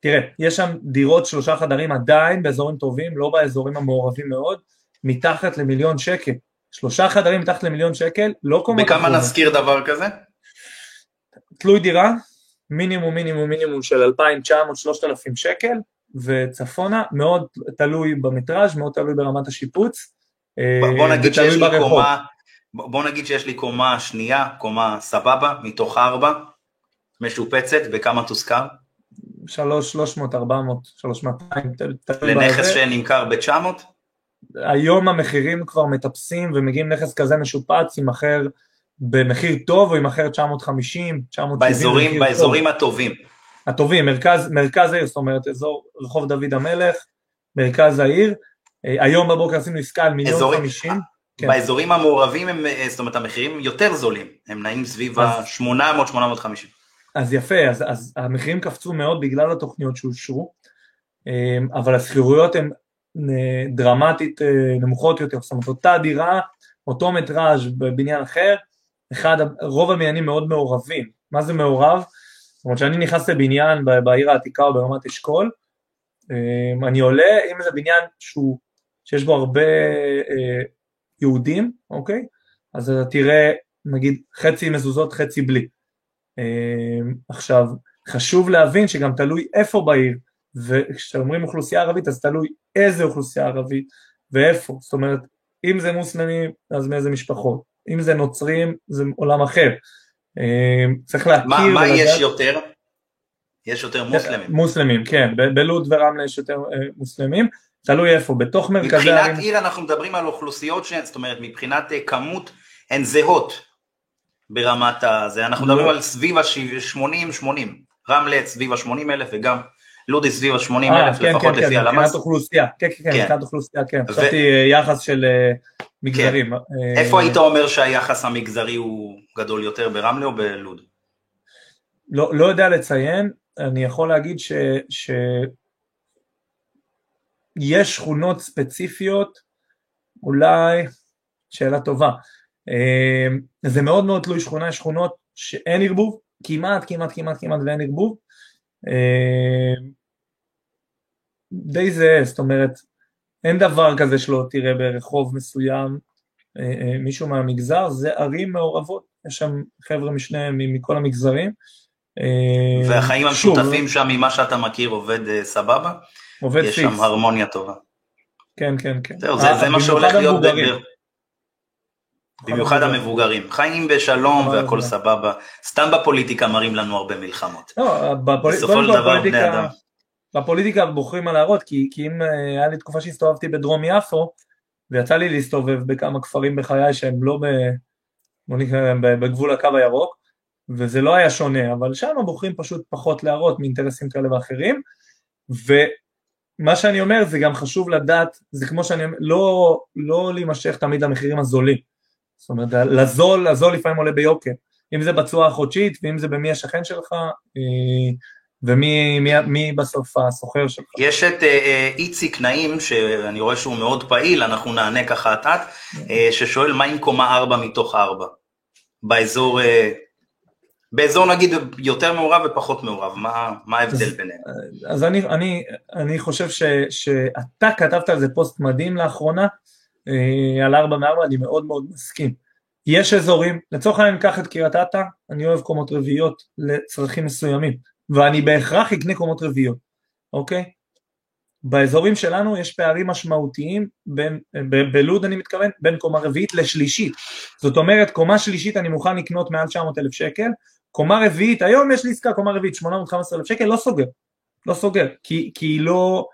תראה, יש שם דירות שלושה חדרים עדיין באזורים טובים, לא באזורים המעורבים מאוד, מתחת למיליון שקל. שלושה חדרים מתחת למיליון שקל, לא קומות בכמה נזכיר דבר כזה? תלוי דירה, מינימום מינימום מינימום של 2,900-3,000 שקל, וצפונה, מאוד תלוי במטראז', מאוד תלוי ברמת השיפוץ. בוא נגיד שיש לי ברחוב. קומה, בוא נגיד שיש לי קומה שנייה, קומה סבבה, מתוך ארבע, משופצת, בכמה תושכר? שלוש, שלוש מאות, ארבע מאות, שלוש מאתיים, לנכס שנמכר ב-900? היום המחירים כבר מטפסים ומגיעים נכס כזה משופץ, יימכר במחיר טוב או יימכר 950, 970. באזורים, באזורים טוב. הטובים. הטובים, מרכז, מרכז העיר, זאת אומרת אזור רחוב דוד המלך, מרכז העיר. אה, היום בבוקר עשינו עסקה על מיליון חמישים. כן. באזורים המעורבים, הם, אה, זאת אומרת המחירים יותר זולים, הם נעים סביב ה-800-850. אז יפה, אז, אז המחירים קפצו מאוד בגלל התוכניות שאושרו, אה, אבל השכירויות הן דרמטית נמוכות יותר, זאת אומרת אותה דירה, אותו מטראז' בבניין אחר, אחד, רוב הבניינים מאוד מעורבים, מה זה מעורב? זאת אומרת שאני נכנס לבניין בעיר העתיקה או ברמת אשכול, אני עולה, אם זה בניין שהוא, שיש בו הרבה יהודים, אוקיי? אז אתה תראה נגיד חצי מזוזות, חצי בלי. אמ, עכשיו, חשוב להבין שגם תלוי איפה בעיר, וכשאומרים אוכלוסייה ערבית אז תלוי איזה אוכלוסייה ערבית ואיפה, זאת אומרת, אם זה מוסלמים אז מאיזה משפחות, אם זה נוצרים זה עולם אחר. אמ, צריך להכיר... מה, מה ולדעת... יש יותר? יש יותר מוסלמים. מוסלמים, כן, בלוד ורמלה יש יותר אה, מוסלמים. תלוי איפה, בתוך מרכזי הערים... מבחינת עיר אנחנו מדברים על אוכלוסיות שהן, זאת אומרת מבחינת אה, כמות הן זהות ברמת הזה, אנחנו מדברים לא. על סביב ה-80-80, רמלה סביב ה-80 אלף וגם לודי סביב ה-80 אה, אלף כן, לפחות כן, לפי כן, הלמ"ס. מבחינת אוכלוסייה, כן, כן, כן, מבחינת אוכלוסייה, כן, חשבתי יחס של מגזרים. איפה היית אומר שהיחס המגזרי הוא גדול יותר, ברמלה או בלוד? לא, לא יודע לציין, אני יכול להגיד ש... יש שכונות ספציפיות, אולי, שאלה טובה. אמ, זה מאוד מאוד תלוי שכונה, יש שכונות שאין ערבוב, כמעט, כמעט, כמעט, כמעט ואין ערבוב. אמ, די זהה, זאת אומרת, אין דבר כזה שלא תראה ברחוב מסוים אה, אה, מישהו מהמגזר, זה ערים מעורבות, יש שם חבר'ה משניהם, מכל המגזרים. אמ, והחיים המשותפים שם, ממה שאתה מכיר, עובד אה, סבבה? עובד פיקס. יש שם הרמוניה טובה. כן, כן, כן. זהו, זה, זה מה שהולך להיות דבר. במיוחד המבוגרים, חיים בשלום והכל סבבה, סתם בפוליטיקה מראים לנו הרבה מלחמות. לא, בפול... בסופו של דבר בני אדם. בפוליטיקה בוחרים על להראות, כי, כי אם אה, היה לי תקופה שהסתובבתי בדרום יפו, ויצא לי להסתובב בכמה כפרים בחיי שהם לא ב... בוא נקרא להם בגבול הקו הירוק, וזה לא היה שונה, אבל שם בוחרים פשוט פחות להראות מאינטרסים כאלה ואחרים, ו... מה שאני אומר זה גם חשוב לדעת, זה כמו שאני אומר, לא, לא להימשך תמיד למחירים הזולים. זאת אומרת, לזול, הזול לפעמים עולה ביוקר. אם זה בצורה החודשית, ואם זה במי השכן שלך, אה, ומי מי, מי בסוף הסוחר שלך. יש את אה, אה, איציק נעים, שאני רואה שהוא מאוד פעיל, אנחנו נענה ככה אט-אט, ששואל מה עם קומה 4 מתוך 4? באזור באזור נגיד יותר מעורב ופחות מעורב, מה, מה ההבדל ביניהם? אז אני, אני, אני חושב ש, שאתה כתבת על זה פוסט מדהים לאחרונה, אה, על 4 מ-4, אני מאוד מאוד מסכים. יש אזורים, לצורך העניין קח את קריית אתא, אני אוהב קומות רביעיות לצרכים מסוימים, ואני בהכרח אקנה קומות רביעיות, אוקיי? באזורים שלנו יש פערים משמעותיים בלוד אני מתכוון, בין קומה רביעית לשלישית. זאת אומרת, קומה שלישית אני מוכן לקנות מעל 900 אלף שקל, קומה רביעית, היום יש לי עסקה קומה רביעית 815 אלף שקל, לא סוגר, לא סוגר, כי, כי היא לא...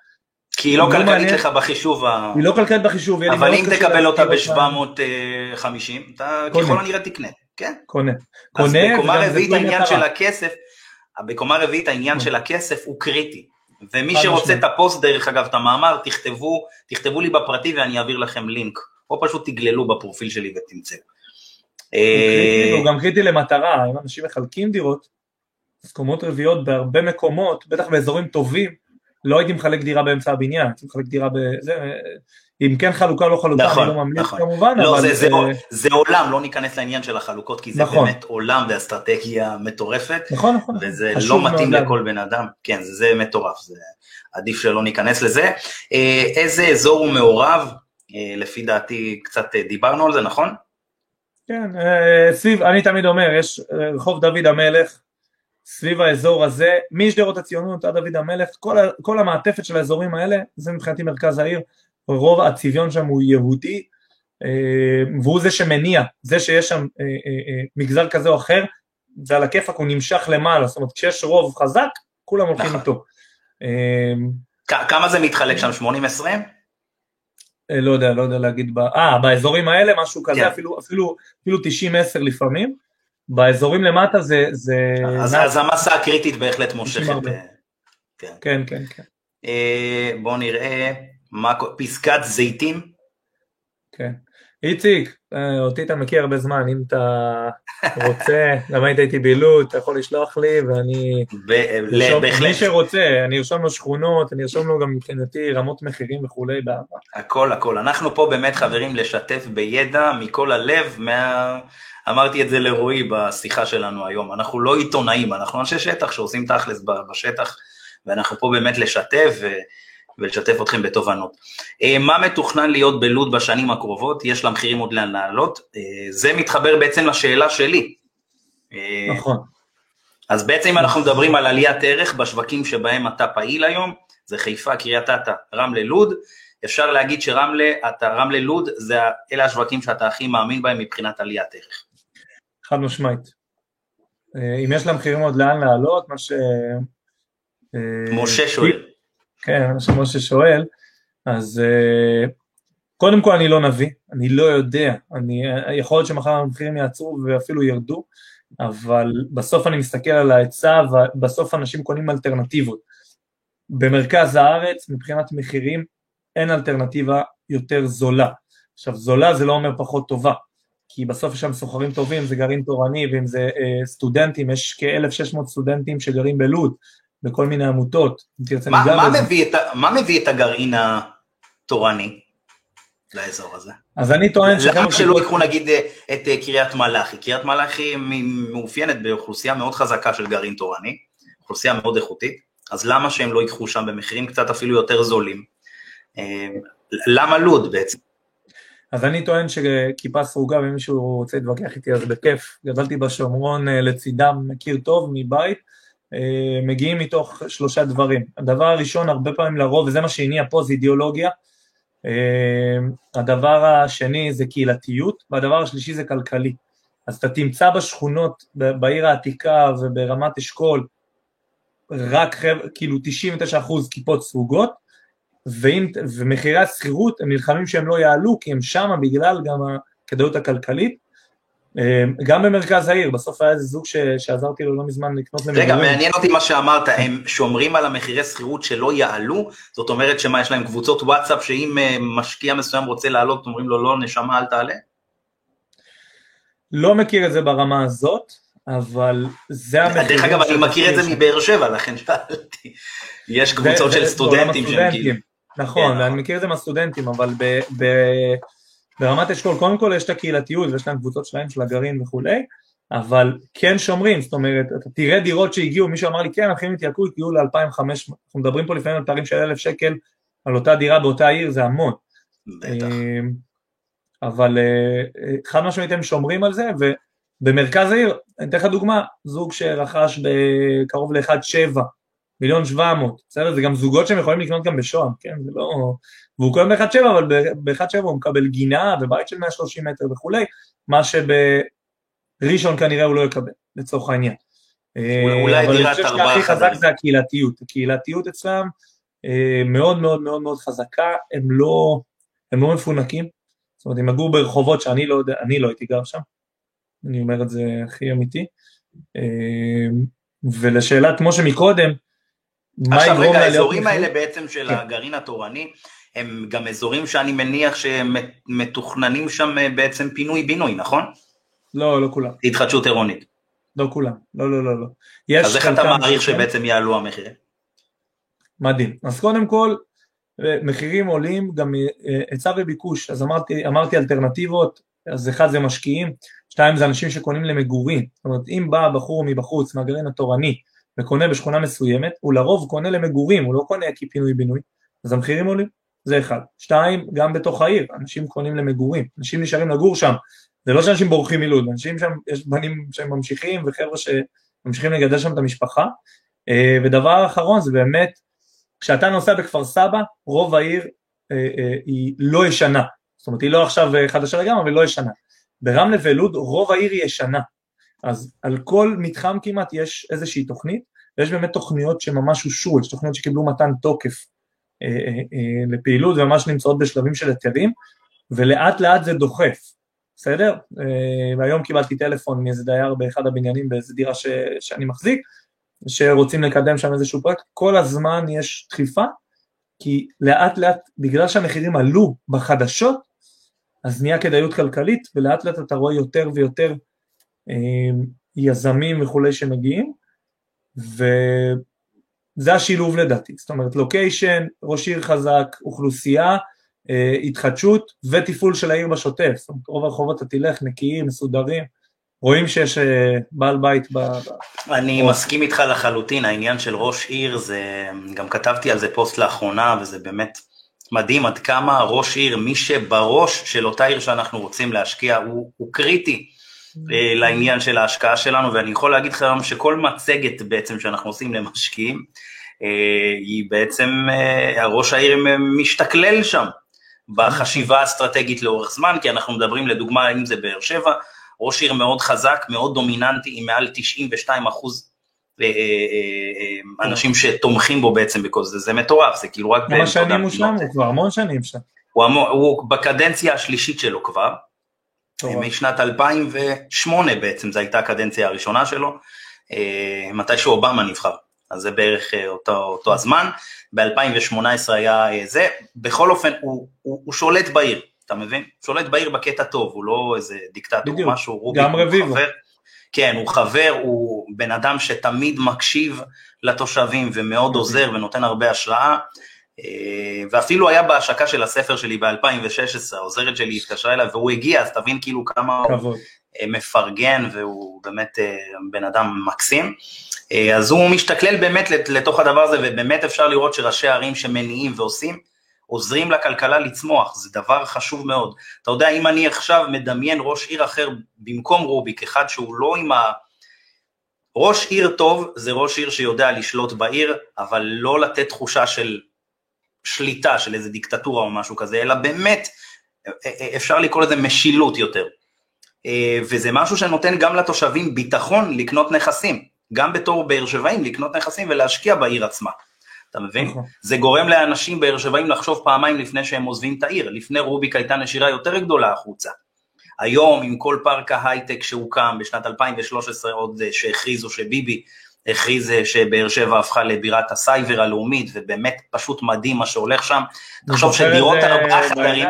כי היא לא, לא כלכלית לך בחישוב ה... היא לא כלכלית בחישוב. אבל אם תקבל אותה ב-750, אתה ככל הנראה תקנה, כן? קונה. קונה. אז בקומה רביעית העניין של הכסף, בקומה רביעית העניין של הכסף הוא קריטי. ומי שרוצה את הפוסט דרך אגב, את המאמר, תכתבו, תכתבו לי בפרטי ואני אעביר לכם לינק, או פשוט תגללו בפרופיל שלי ותמצאו. הוא גם קריטי למטרה, אם אנשים מחלקים דירות, אז קומות רביעיות בהרבה מקומות, בטח באזורים טובים, לא הייתי מחלק דירה באמצע הבניין, הייתי מחלק דירה בזה, אם כן חלוקה לא חלוקה, נכון, אני לא ממליץ נכון. כמובן, לא, אבל... זה, זה, זה עולם, לא ניכנס לעניין של החלוקות, כי זה נכון. באמת עולם ואסטרטגיה מטורפת, נכון, נכון. וזה לא מתאים לכל בן אדם, כן, זה, זה מטורף, זה עדיף שלא ניכנס לזה. אה, איזה אזור הוא מעורב? אה, לפי דעתי קצת אה, דיברנו על זה, נכון? כן, סביב, אני תמיד אומר, יש רחוב דוד המלך, סביב האזור הזה, משדרות הציונות עד דוד המלך, כל, כל המעטפת של האזורים האלה, זה מבחינתי מרכז העיר, רוב הצביון שם הוא יהודי, אה, והוא זה שמניע, זה שיש שם אה, אה, מגזר כזה או אחר, זה על הכיפאק, הוא נמשך למעלה, זאת אומרת כשיש רוב חזק, כולם הולכים נכון. איתו. כמה זה מתחלק שם, 80-20? לא יודע, לא יודע להגיד, אה, באזורים האלה משהו כזה, כן. אפילו, אפילו, אפילו 90-10 לפעמים. באזורים למטה זה... זה אז, אז המסה הקריטית בהחלט מושכת. כן, כן, כן. כן. בואו נראה. מה, פסקת זיתים? כן. איציק, אה, אותי אתה מכיר הרבה זמן, אם אתה רוצה, <laughs> גם היית איתי בילוט, אתה יכול לשלוח לי ואני... בהחלט. מי שרוצה, אני ארשום לו שכונות, אני ארשום לו גם מבחינתי רמות מחירים וכולי באהבה. הכל הכל, אנחנו פה באמת חברים לשתף בידע מכל הלב, מה... אמרתי את זה לרועי בשיחה שלנו היום, אנחנו לא עיתונאים, אנחנו אנשי שטח שעושים תכלס בשטח, ואנחנו פה באמת לשתף, ו... ולשתף אתכם בתובנות. אה, מה מתוכנן להיות בלוד בשנים הקרובות? יש למחירים עוד לאן לעלות. אה, זה מתחבר בעצם לשאלה שלי. אה, נכון. אז בעצם אם אנחנו מדברים על עליית ערך בשווקים שבהם אתה פעיל היום, זה חיפה, קריית אתא, רמלה, לוד, אפשר להגיד שרמלה, אתה, רמלה, לוד, זה, אלה השווקים שאתה הכי מאמין בהם מבחינת עליית ערך. חד משמעית. אם יש למחירים עוד לאן לעלות, מה ש... משה שואל. כן, מה שמשה שואל, אז קודם כל אני לא נביא, אני לא יודע, אני, יכול להיות שמחר המחירים יעצרו ואפילו ירדו, אבל בסוף אני מסתכל על ההיצע ובסוף אנשים קונים אלטרנטיבות. במרכז הארץ מבחינת מחירים אין אלטרנטיבה יותר זולה. עכשיו זולה זה לא אומר פחות טובה, כי בסוף יש שם סוחרים טובים, זה גרעין תורני, ואם זה אה, סטודנטים, יש כ-1,600 סטודנטים שגרים בלוד, בכל מיני עמותות. מה, מה, מביא את, מה מביא את הגרעין התורני לאזור הזה? אז אני טוען ש... למה שלא ייקחו נגיד את אה, קריית מלאכי? קריית מלאכי מאופיינת באוכלוסייה מאוד חזקה של גרעין תורני, אוכלוסייה מאוד איכותית, אז למה שהם לא ייקחו שם במחירים קצת אפילו יותר זולים? אה, למה לוד בעצם? אז אני טוען שכיפה סרוגה, ואם מישהו רוצה להתווכח איתי אז בכיף, גדלתי בשומרון אה, לצידם, מכיר טוב מבית, אה, מגיעים מתוך שלושה דברים. הדבר הראשון, הרבה פעמים לרוב, וזה מה שהניע פה, זה אידיאולוגיה. אה, הדבר השני זה קהילתיות, והדבר השלישי זה כלכלי. אז אתה תמצא בשכונות, בעיר העתיקה וברמת אשכול, רק כאילו 99% כיפות סרוגות, ואם, ומחירי השכירות הם נלחמים שהם לא יעלו, כי הם שמה בגלל גם הכדאיות הכלכלית, אמ, גם במרכז העיר, בסוף היה איזה זוג ש... שעזרתי לו לא מזמן לקנות למגורים. רגע, מעניין אותי מה שאמרת, הם שומרים על המחירי שכירות שלא יעלו? זאת אומרת שמה, יש להם קבוצות וואטסאפ שאם אה, משקיע מסוים רוצה לעלות, אומרים לו לא, נשמה, אל תעלה? לא מכיר את זה ברמה הזאת, אבל זה המחירים... דרך אגב, אני מכיר את זה מבאר שבע, לכן שאלתי. יש קבוצות של סטודנטים שהם כאילו... נכון, כן, ואני נכון. מכיר את זה מהסטודנטים, אבל ברמת אשכול, קודם כל יש את הקהילתיות ויש להם קבוצות שלהם של הגרעין וכולי, אבל כן שומרים, זאת אומרת, אתה תראה דירות שהגיעו, מישהו אמר לי, כן, המחירים התייקרו, הגיעו ל-2,500, אנחנו מדברים פה לפעמים על פערים של 1,000 שקל על אותה דירה באותה עיר, זה המון. בטח. אמ, אבל אה, אה, חד משמעית הם שומרים על זה, ובמרכז העיר, אני אתן לך דוגמה, זוג שרכש בקרוב ל-1.7, מיליון 700, בסדר? זה גם זוגות שהם יכולים לקנות גם בשוהם, כן? זה לא... והוא קונה ב-1.7, אבל ב-1.7 הוא מקבל גינה ובית של 130 מטר וכולי, מה שבראשון כנראה הוא לא יקבל, לצורך העניין. אולי אה, אבל אני דירת חושב ארבעה שהכי חזק חדרים. זה הקהילתיות, הקהילתיות אצלם אה, מאוד מאוד מאוד מאוד חזקה, הם לא, הם לא מפונקים, זאת אומרת הם יגורו ברחובות שאני לא יודע, אני לא הייתי גר שם, אני אומר את זה הכי אמיתי, אה, ולשאלת כמו שמקודם, מה עכשיו יגרום רגע, לה להיות האזורים האלה בעצם של כן. הגרעין התורני, הם גם אזורים שאני מניח שמתוכננים שם אה, בעצם פינוי-בינוי, נכון? לא, לא כולם, התחדשות עירונית. לא כולם, לא, לא, לא, לא. יש אז איך אתה מעריך שכן. שבעצם יעלו המחירים? מדהים. אז קודם כל, אה, מחירים עולים, גם אה, היצע וביקוש, אז אמרתי, אמרתי אלטרנטיבות, אז אחד זה משקיעים, שתיים זה אנשים שקונים למגורים, זאת אומרת אם בא בחור מבחוץ, מהגרעין התורני, וקונה בשכונה מסוימת, הוא לרוב קונה למגורים, הוא לא קונה כי פינוי בינוי, אז המחירים עולים, זה אחד. שתיים, גם בתוך העיר, אנשים קונים למגורים, אנשים נשארים לגור שם, זה לא שאנשים בורחים מלוד, אנשים שם, יש בנים שהם ממשיכים וחבר'ה שממשיכים לגדל שם את המשפחה, אה, ודבר אחרון זה באמת, כשאתה נוסע בכפר סבא, רוב העיר אה, אה, היא לא ישנה, זאת אומרת היא לא עכשיו חדשה לגמרי, אבל לא ישנה. ברמלה ולוד רוב העיר היא ישנה, אז על כל מתחם כמעט יש איזושהי תוכנית, ויש באמת תוכניות שממש אושרו, יש תוכניות שקיבלו מתן תוקף אה, אה, אה, לפעילות וממש נמצאות בשלבים של היתרים, ולאט לאט זה דוחף, בסדר? והיום קיבלתי טלפון מאיזה דייר באחד הבניינים באיזה דירה ש, שאני מחזיק, שרוצים לקדם שם איזשהו פרויקט, כל הזמן יש דחיפה, כי לאט לאט, בגלל שהמחירים עלו בחדשות, אז נהיה כדאיות כלכלית, ולאט לאט אתה רואה יותר ויותר יזמים וכולי שמגיעים, וזה השילוב לדעתי, זאת אומרת לוקיישן, ראש עיר חזק, אוכלוסייה, אה, התחדשות ותפעול של העיר בשוטף, זאת אומרת רוב הרחובות אתה תלך נקיים, מסודרים, רואים שיש אה, בעל בית ב... ב- אני או- מסכים איתך לחלוטין, העניין של ראש עיר זה, גם כתבתי על זה פוסט לאחרונה, וזה באמת מדהים עד כמה ראש עיר, מי שבראש של אותה עיר שאנחנו רוצים להשקיע, הוא, הוא קריטי לעניין של ההשקעה שלנו, ואני יכול להגיד לך היום שכל מצגת בעצם שאנחנו עושים למשקיעים, אה, היא בעצם, אה, ראש העיר משתכלל שם בחשיבה האסטרטגית לאורך זמן, כי אנחנו מדברים לדוגמה אם זה באר שבע, ראש עיר מאוד חזק, מאוד דומיננטי, עם מעל 92 אחוז אה, אה, אה, אנשים שתומכים בו בעצם בכל זה, זה מטורף, זה כאילו רק... כמה שנים הוא שם? הוא כבר המון שנים שם. הוא, בקדנציה השלישית שלו כבר. משנת 2008 בעצם, זו הייתה הקדנציה הראשונה שלו, אה, מתי שאובמה נבחר, אז זה בערך אה, אותו, אותו הזמן, ב-2018 היה אה, זה, בכל אופן הוא, הוא, הוא שולט בעיר, אתה מבין? שולט בעיר בקטע טוב, הוא לא איזה דיקטטור, בדיוק. משהו, רוביק, גם הוא רביבו. חבר, כן, הוא חבר, הוא בן אדם שתמיד מקשיב לתושבים ומאוד עוזר ונותן הרבה השראה, אה, ואפילו היה בהשקה של הספר שלי ב-2016, העוזרת שלי התקשרה אליי והוא הגיע, אז תבין כאילו כמה הוא כבוד. אה, מפרגן והוא באמת אה, בן אדם מקסים. אה, אז הוא משתכלל באמת לת- לתוך הדבר הזה, ובאמת אפשר לראות שראשי ערים שמניעים ועושים, עוזרים לכלכלה לצמוח, זה דבר חשוב מאוד. אתה יודע, אם אני עכשיו מדמיין ראש עיר אחר במקום רוביק, אחד שהוא לא עם ה... ראש עיר טוב זה ראש עיר שיודע לשלוט בעיר, אבל לא לתת תחושה של שליטה, של איזה דיקטטורה או משהו כזה, אלא באמת, אפשר לקרוא לזה משילות יותר. וזה משהו שנותן גם לתושבים ביטחון לקנות נכסים, גם בתור באר שבעים לקנות נכסים ולהשקיע בעיר עצמה. אתה מבין? נכון. זה גורם לאנשים באר שבעים לחשוב פעמיים לפני שהם עוזבים את העיר. לפני רוביק הייתה נשירה יותר גדולה החוצה. היום עם כל פארק ההייטק שהוקם בשנת 2013 עוד אה, שהכריזו שביבי הכריז אה, שבאר שבע הפכה לבירת הסייבר הלאומית ובאמת פשוט מדהים מה שהולך שם. תחשוב שדירות ארבעה חדרים.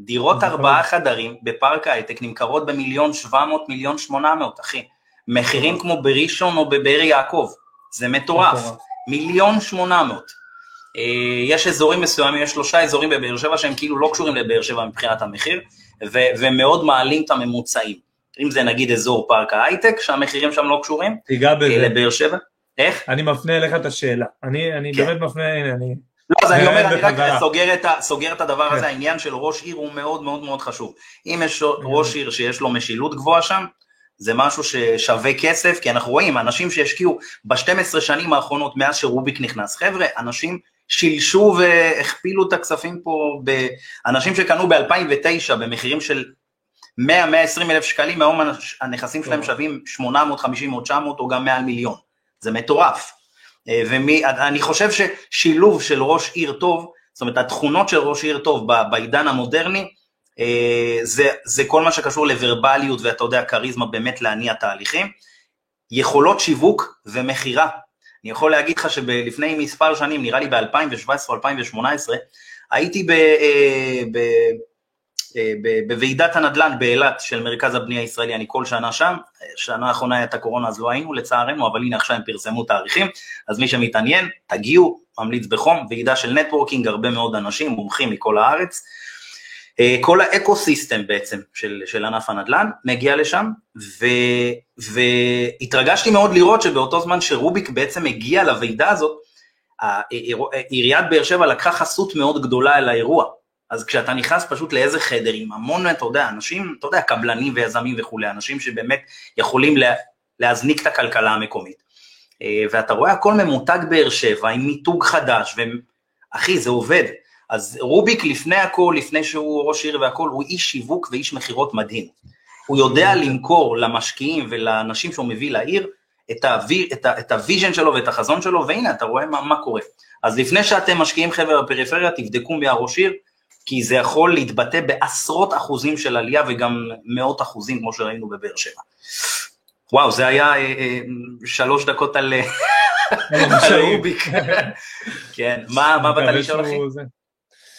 דירות. ארבעה חדרים בפארק ההייטק נמכרות במיליון שבע מאות, מיליון שמונה מאות, אחי. מחירים כמו בראשון או בבאר יעקב, זה מטורף. מיליון שמונה מאות. אה, יש אזורים מסוימים, יש שלושה אזורים בבאר שבע שהם כאילו לא קשורים לבאר שבע מבחינת המחיר, ו- ומאוד מעלים את הממוצעים. אם זה נגיד אזור פארק ההייטק, שהמחירים שם לא קשורים, תיגע בזה. לבאר שבע. איך? אני מפנה אליך את השאלה. אני, אני כן. באמת מפנה, הנה, אני... לא, אז אני אומר, אני רק. סוגר את, ה, סוגר את הדבר הזה, כן. העניין של ראש עיר הוא מאוד מאוד מאוד חשוב. אם יש ראש עיר שיש לו משילות גבוהה שם, זה משהו ששווה כסף, כי אנחנו רואים, אנשים שהשקיעו ב-12 שנים האחרונות מאז שרוביק נכנס, חבר'ה, אנשים שילשו והכפילו את הכספים פה, ב... אנשים שקנו ב-2009 במחירים של 100-120 אלף שקלים, היום הנכסים שלהם. שווים 850 או 900 או גם מעל מיליון. זה מטורף. אה, ואני חושב ששילוב של ראש עיר טוב, זאת אומרת התכונות של ראש עיר טוב בעידן המודרני, אה, זה, זה כל מה שקשור לוורבליות ואתה יודע, כריזמה באמת להניע תהליכים, יכולות שיווק ומכירה. אני יכול להגיד לך שלפני מספר שנים, נראה לי ב-2017 או 2018, הייתי ב, ב, אה, ב- בוועידת הנדל"ן באילת של מרכז הבנייה הישראלי, אני כל שנה שם, שנה האחרונה הייתה קורונה אז לא היינו לצערנו, אבל הנה עכשיו הם פרסמו תאריכים, אז מי שמתעניין, תגיעו, ממליץ בחום, ועידה של networking, הרבה מאוד אנשים, מומחים מכל הארץ. אה, כל ה ecosystem בעצם של, של ענף הנדל"ן מגיע לשם, ו, והתרגשתי מאוד לראות שבאותו זמן שרוביק בעצם הגיע לוועידה הזאת, העיר- עיריית באר שבע לקחה חסות מאוד גדולה על האירוע. אז כשאתה נכנס פשוט לאיזה חדר עם המון, אתה יודע, אנשים, אתה יודע, קבלנים ויזמים וכולי, אנשים שבאמת יכולים לה, להזניק את הכלכלה המקומית. אה, ואתה רואה הכל ממותג באר שבע עם מיתוג חדש, ואחי, זה עובד. אז רוביק לפני הכל, לפני שהוא ראש עיר והכל, הוא איש שיווק ואיש מכירות מדהים. הוא יודע למכור למשקיעים ולאנשים שהוא מביא לעיר את, הווי, את, ה, את ה vision שלו ואת החזון שלו, והנה, אתה רואה מה, מה קורה. אז לפני שאתם משקיעים חבר'ה בפריפריה, תבדקו מי הראש עיר, כי זה יכול להתבטא בעשרות אחוזים של עלייה וגם מאות אחוזים, כמו שראינו בבאר שבע. וואו, זה היה אה, אה, שלוש דקות על, רוביק. <laughs> כן, מה, באת לשאול אחי?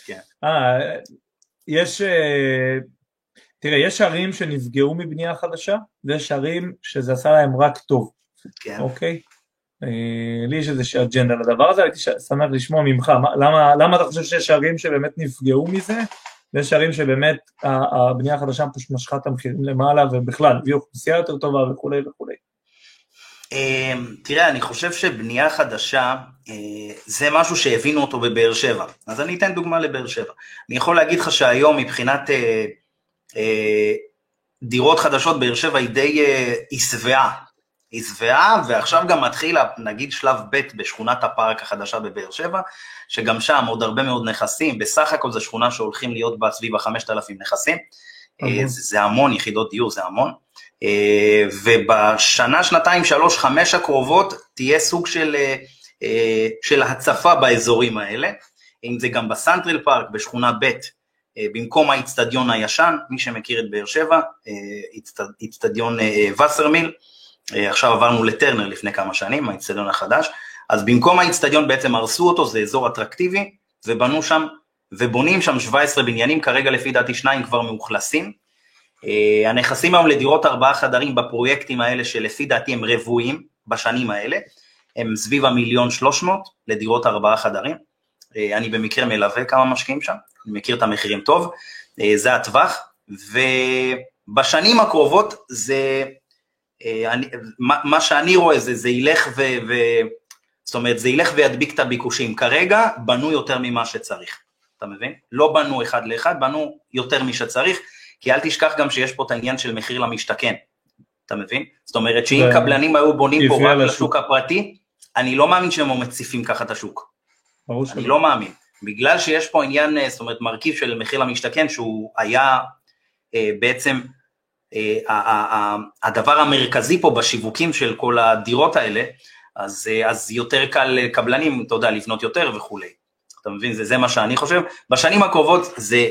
כן. אה, יש, אה, תראה, יש ערים שנפגעו מבנייה חדשה, ויש ערים שזה עשה להם רק טוב, כן. אוקיי? אה, לי יש איזושהי אג'נדה לדבר הזה, הייתי שמח לשמוע ממך, מה- למה, למה אתה חושב שיש ערים שבאמת נפגעו מזה, ויש ערים שבאמת הבנייה החדשה פשוט משכה את המחירים למעלה, ובכלל, הביאו אוכלוסייה יותר טובה וכולי וכולי. אמ, תראה, אני חושב שבנייה חדשה אה, זה משהו שהבינו אותו בבאר שבע. אז אני אתן דוגמה לבאר שבע. אני יכול להגיד לך שהיום מבחינת אה, דירות חדשות, באר שבע היא די היא שבעה. היא שבעה, ועכשיו גם מתחיל, נגיד, שלב ב' בשכונת הפארק החדשה בבאר שבע, שגם שם עוד הרבה מאוד נכסים, בסך הכל זו שכונה שהולכים להיות בה סביב ה-5,000 נכסים. המון. זה, זה המון יחידות דיור, זה המון. אה, ובשנה, שנתיים, שלוש, חמש הקרובות תהיה סוג של, אה, של הצפה באזורים האלה, אם זה גם בסנטרל פארק, בשכונה ב', במקום האיצטדיון הישן, מי שמכיר את באר שבע, איצט- איצטדיון וסרמיל, עכשיו עברנו לטרנר לפני כמה שנים, האיצטדיון החדש, אז במקום האיצטדיון בעצם הרסו אותו, זה אזור אטרקטיבי, ובנו שם, ובונים שם 17 בניינים, כרגע לפי דעתי שניים כבר מאוכלסים, Uh, הנכסים היום לדירות ארבעה חדרים בפרויקטים האלה שלפי דעתי הם רבועים בשנים האלה, הם סביב המיליון שלוש מאות לדירות ארבעה חדרים. Uh, אני במקרה מלווה כמה משקיעים שם, אני מכיר את המחירים טוב, זה הטווח, ובשנים הקרובות זה, אני, מה, מה שאני רואה זה, זה ילך ו... ו זאת אומרת, זה ילך וידביק את הביקושים. כרגע בנו יותר ממה שצריך, אתה מבין? לא בנו אחד לאחד, בנו יותר משצריך. כי אל תשכח גם שיש פה את העניין של מחיר למשתכן, אתה מבין? זאת אומרת שאם זה- קבלנים היו בונים פה רק לשוק. לשוק הפרטי, אני לא מאמין שהם מציפים ככה את השוק, אני שלא. לא מאמין. בגלל שיש פה עניין, אה, זאת אומרת מרכיב של מחיר למשתכן שהוא היה אה, בעצם אה, הדבר המרכזי פה בשיווקים של כל הדירות האלה, אז, אה, אז יותר קל לקבלנים, אתה יודע, לבנות יותר וכולי. אתה מבין? זה, זה מה שאני חושב. בשנים הקרובות זה,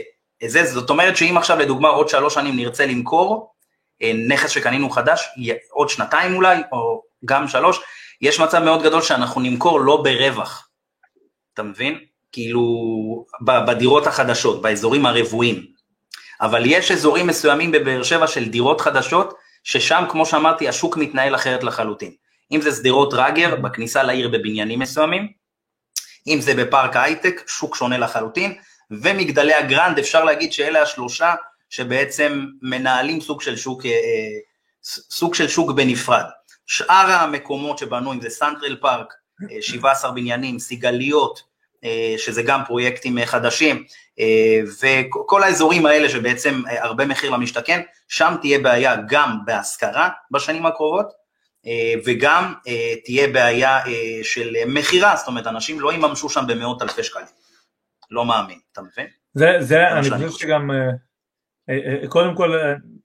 זה, זאת אומרת שאם עכשיו לדוגמה עוד שלוש שנים נרצה למכור אה, נכס שקנינו חדש, עוד שנתיים אולי, או גם שלוש, יש מצב מאוד גדול שאנחנו נמכור לא ברווח. אתה מבין? כאילו, בדירות החדשות, באזורים הרבועים. אבל יש אזורים מסוימים בבאר שבע של דירות חדשות, ששם, כמו שאמרתי, השוק מתנהל אחרת לחלוטין. אם זה שדרות רגר, בכניסה לעיר בבניינים מסוימים, אם זה בפארק ההייטק, שוק שונה לחלוטין, ומגדלי הגרנד, אפשר להגיד שאלה השלושה שבעצם מנהלים סוג של שוק, סוג של שוק בנפרד. שאר המקומות שבנו, אם זה סנטרל פארק, 17 בניינים, סיגליות, שזה גם פרויקטים חדשים, וכל האזורים האלה שבעצם הרבה מחיר למשתכן, שם תהיה בעיה גם בהשכרה בשנים הקרובות, וגם תהיה בעיה של מכירה, זאת אומרת, אנשים לא יממשו שם במאות אלפי שקלים. לא מאמין, אתה מבין? זה, זה, אני חושב שגם, קודם כל,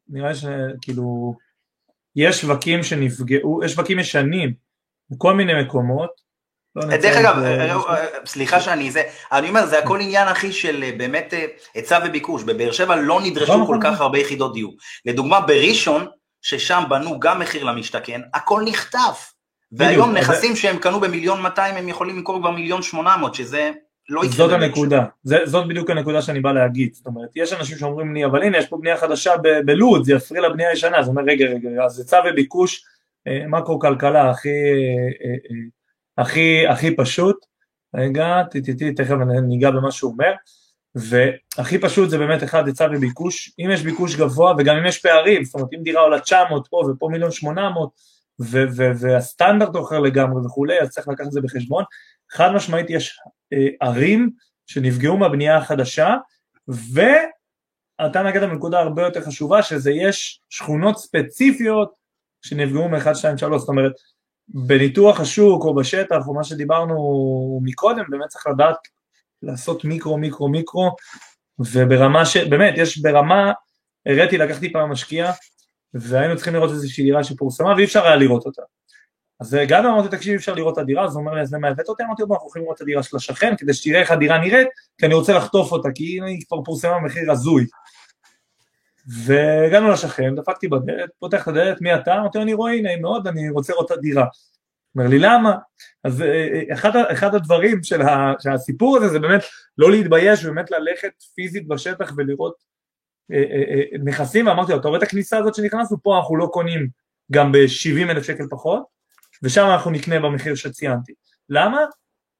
נראה לי שכאילו, יש שווקים שנפגעו, יש שווקים ישנים בכל מיני מקומות, לא דרך אגב, סליחה שאני זה, אני אומר, זה הכל עניין אחי של באמת היצע וביקוש, בבאר שבע לא נדרשו לא כל כך הרבה יחידות דיור. לדוגמה בראשון, ששם בנו גם מחיר למשתכן, הכל נחטף. והיום נכסים שהם קנו במיליון 200 הם יכולים למכור כבר מיליון 800, שזה לא יקרה. זאת הנקודה, זאת בדיוק הנקודה שאני בא להגיד, זאת אומרת, יש אנשים שאומרים לי, אבל הנה יש פה בנייה חדשה בלוד, זה יפריע לבנייה הישנה, אז אומר, רגע, רגע, אז היצע וביקוש, מקרו כלכלה הכי... הכי, הכי פשוט, רגע, טי, תכף ניגע במה שהוא אומר, והכי פשוט זה באמת אחד היצע וביקוש, אם יש ביקוש גבוה וגם אם יש פערים, זאת אומרת אם דירה עולה 900 פה ופה מיליון 800 והסטנדרט אחר לגמרי וכולי, אז צריך לקחת את זה בחשבון, חד משמעית יש אה, ערים שנפגעו מהבנייה החדשה, ואתה נגעת בנקודה הרבה יותר חשובה, שזה יש שכונות ספציפיות שנפגעו מ-1, 2, 3, זאת אומרת בניתוח השוק או בשטח או מה שדיברנו מקודם, באמת צריך לדעת לעשות מיקרו, מיקרו, מיקרו, וברמה ש... באמת, יש ברמה, הראיתי, לקחתי פעם משקיע, והיינו צריכים לראות איזושהי דירה שפורסמה ואי אפשר היה לראות אותה. אז הגענו, אמרתי, תקשיב, אי אפשר לראות את הדירה, אז הוא אומר לי, אז למה הבאת אותי? אמרתי, אנחנו יכולים לראות את הדירה של השכן, כדי שתראה איך הדירה נראית, כי אני רוצה לחטוף אותה, כי היא כבר פורסמה במחיר הזוי. והגענו לשכן, דפקתי בדלת, פותח את הדלת, מי אתה? אמרתי לו, אני רואה, נעים מאוד, אני רוצה לראות את הדירה. אומר לי, למה? אז אה, אה, אחד, אחד הדברים של הסיפור הזה זה באמת לא להתבייש, באמת ללכת פיזית בשטח ולראות אה, נכסים, ואמרתי לו, אתה רואה את הכניסה הזאת שנכנסנו? פה אנחנו לא קונים גם ב-70 אלף שקל פחות, ושם אנחנו נקנה במחיר שציינתי. למה?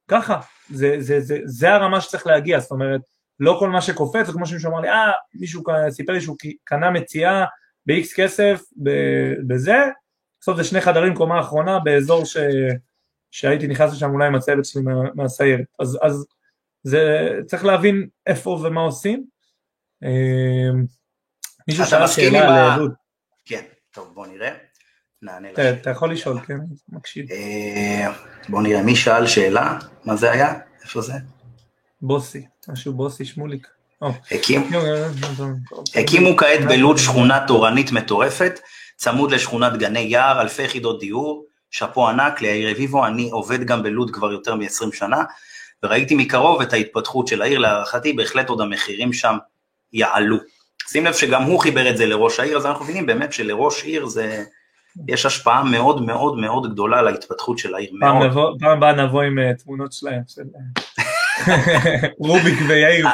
ככה, זה, זה, זה, זה הרמה שצריך להגיע, זאת אומרת, לא כל מה שקופץ, זה כמו שמישהו אמר לי, אה, מישהו סיפר לי שהוא קנה מציאה ב-X כסף בזה, בסוף זה שני חדרים קומה אחרונה באזור ש... שהייתי נכנס לשם אולי עם הצוות שלי מה, מהסיירת, אז, אז זה, צריך להבין איפה ומה עושים. אמ, מישהו שאל שאלה על לוד. כן, טוב בוא נראה, נענה לשאלה. אתה יכול לשאול, כן, מקשיב. אה, בוא נראה, מי שאל שאלה? מה זה היה? איפה זה? בוסי, משהו בוסי שמוליק. הקימו כעת בלוד שכונה תורנית מטורפת, צמוד לשכונת גני יער, אלפי יחידות דיור, שאפו ענק ליאיר רביבו, אני עובד גם בלוד כבר יותר מ-20 שנה, וראיתי מקרוב את ההתפתחות של העיר, להערכתי בהחלט עוד המחירים שם יעלו. שים לב שגם הוא חיבר את זה לראש העיר, אז אנחנו מבינים באמת שלראש עיר זה, יש השפעה מאוד מאוד מאוד גדולה על ההתפתחות של העיר, פעם הבאה נבוא עם uh, תמונות שלהם, של אה, <laughs> רוביק ויאיר.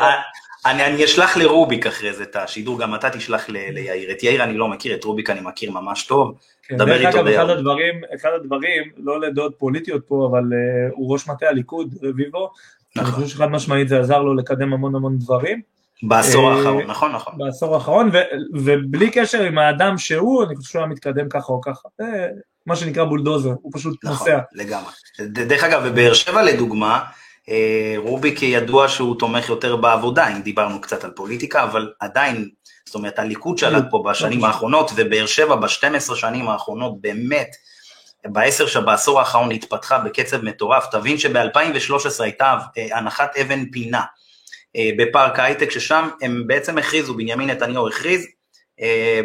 אני, אני אשלח לרוביק אחרי זה את השידור, גם אתה תשלח ל, ליאיר. את יאיר אני לא מכיר, את רוביק אני מכיר ממש טוב. כן, דבר איתו אגב, אחד הדברים, אחד הדברים, לא לדעות פוליטיות פה, אבל uh, הוא ראש מטה הליכוד, רביבו. נכון. אני חושב שחד משמעית זה עזר לו לקדם המון המון דברים. בעשור האחרון, נכון, נכון. בעשור האחרון, ו- ובלי קשר עם האדם שהוא, אני חושב שהוא היה מתקדם ככה או ככה. זה מה שנקרא בולדוזר, הוא פשוט נכון, נוסע. לגמרי. דרך אגב, בבאר שבע לדוגמה, אה, רוביק ידוע שהוא תומך יותר בעבודה, אם דיברנו קצת על פוליטיקה, אבל עדיין, זאת אומרת, הליכוד שלט פה בשנים האחרונות, ובאר שבע ב-12 שנים האחרונות באמת, בעשר שבעשור האחרון התפתחה בקצב מטורף, תבין שב-2013 הייתה אה, הנחת אבן פינה אה, בפארק ההייטק, ששם הם בעצם הכריזו, בנימין נתניהו הכריז,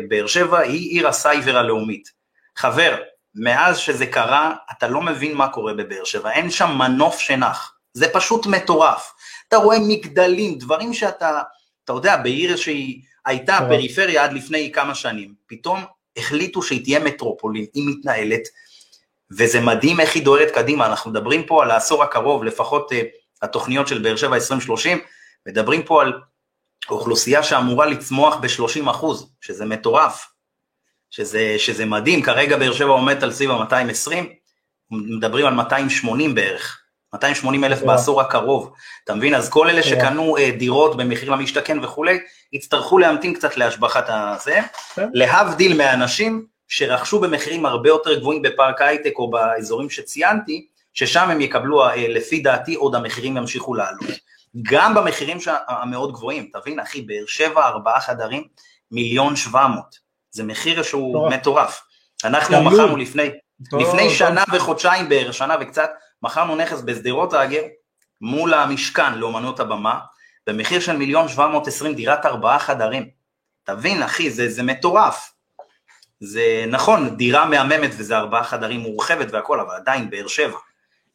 באר שבע היא עיר הסייבר הלאומית. חבר, מאז שזה קרה, אתה לא מבין מה קורה בבאר שבע, אין שם מנוף שנח. זה פשוט מטורף. אתה רואה מגדלים, דברים שאתה, אתה יודע, בעיר שהיא הייתה פריפריה עד לפני כמה שנים, פתאום החליטו שהיא תהיה מטרופולין, היא מתנהלת, וזה מדהים איך היא דוהרת קדימה, אנחנו מדברים פה על העשור הקרוב, לפחות uh, התוכניות של באר שבע 2030, מדברים פה על אוכלוסייה שאמורה לצמוח ב-30 אחוז, שזה מטורף, שזה, שזה מדהים, כרגע באר שבע עומדת על סביב ה-220, מדברים על 280 בערך, 280 אלף בעשור הקרוב, אתה מבין? אז כל אלה שקנו אה, דירות במחיר למשתכן וכולי, יצטרכו להמתין קצת להשבחת הזה, כן. להבדיל מאנשים שרכשו במחירים הרבה יותר גבוהים בפארק הייטק או באזורים שציינתי, ששם הם יקבלו, אה, לפי דעתי, עוד המחירים ימשיכו לעלות. גם במחירים המאוד גבוהים, תבין אחי, באר שבע, ארבעה חדרים, מיליון שבע מאות, זה מחיר שהוא מטורף. אנחנו מכרנו לפני, לפני שנה וחודשיים בערך, שנה וקצת, מכרנו נכס בשדרות האגר מול המשכן לאומנות הבמה, במחיר של מיליון שבע מאות עשרים דירת ארבעה חדרים. תבין אחי, זה, זה מטורף. זה נכון, דירה מהממת וזה ארבעה חדרים מורחבת והכל, אבל עדיין באר שבע.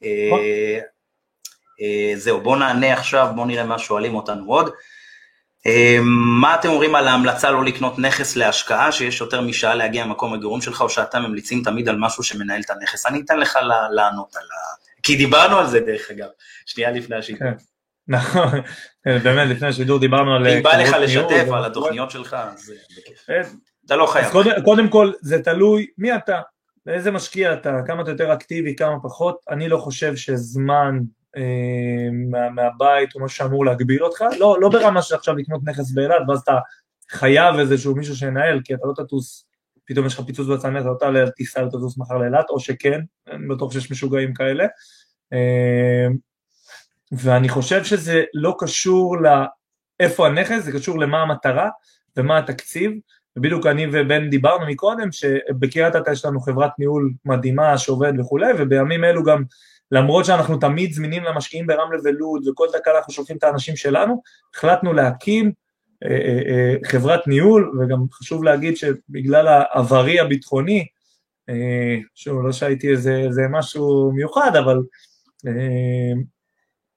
אה, אה, זהו, בואו נענה עכשיו, בואו נראה מה שואלים אותנו עוד. אה, מה אתם אומרים על ההמלצה לא לקנות נכס להשקעה, שיש יותר משעה להגיע למקום הגורים שלך, או שאתם ממליצים תמיד על משהו שמנהל את הנכס? אני אתן לך לענות על ה... כי דיברנו על זה דרך אגב, שנייה לפני השידור. כן, נכון, באמת לפני השידור דיברנו על... אם בא לך לשתף על התוכניות שלך, אז בכיף. אתה לא חייב. קודם כל, זה תלוי מי אתה, איזה משקיע אתה, כמה אתה יותר אקטיבי, כמה פחות, אני לא חושב שזמן אה, מה, מהבית הוא משהו שאמור להגביל אותך, לא, לא ברמה של עכשיו לקנות נכס באילת ואז אתה חייב איזשהו מישהו שינהל, כי אתה לא תטוס, פתאום יש לך פיצוץ בצנרת, אתה לא תעלה על טיסה לטוס מחר לאילת, או שכן, אני בטוח שיש משוגעים כאלה. אה, ואני חושב שזה לא קשור לאיפה הנכס, זה קשור למה המטרה ומה התקציב. ובדיוק אני ובן דיברנו מקודם שבקריית אתא יש לנו חברת ניהול מדהימה שעובד וכולי ובימים אלו גם למרות שאנחנו תמיד זמינים למשקיעים ברמלה ולוד וכל דקה אנחנו שולחים את האנשים שלנו החלטנו להקים אה, אה, אה, חברת ניהול וגם חשוב להגיד שבגלל העברי הביטחוני אה, שוב לא שהייתי איזה, איזה משהו מיוחד אבל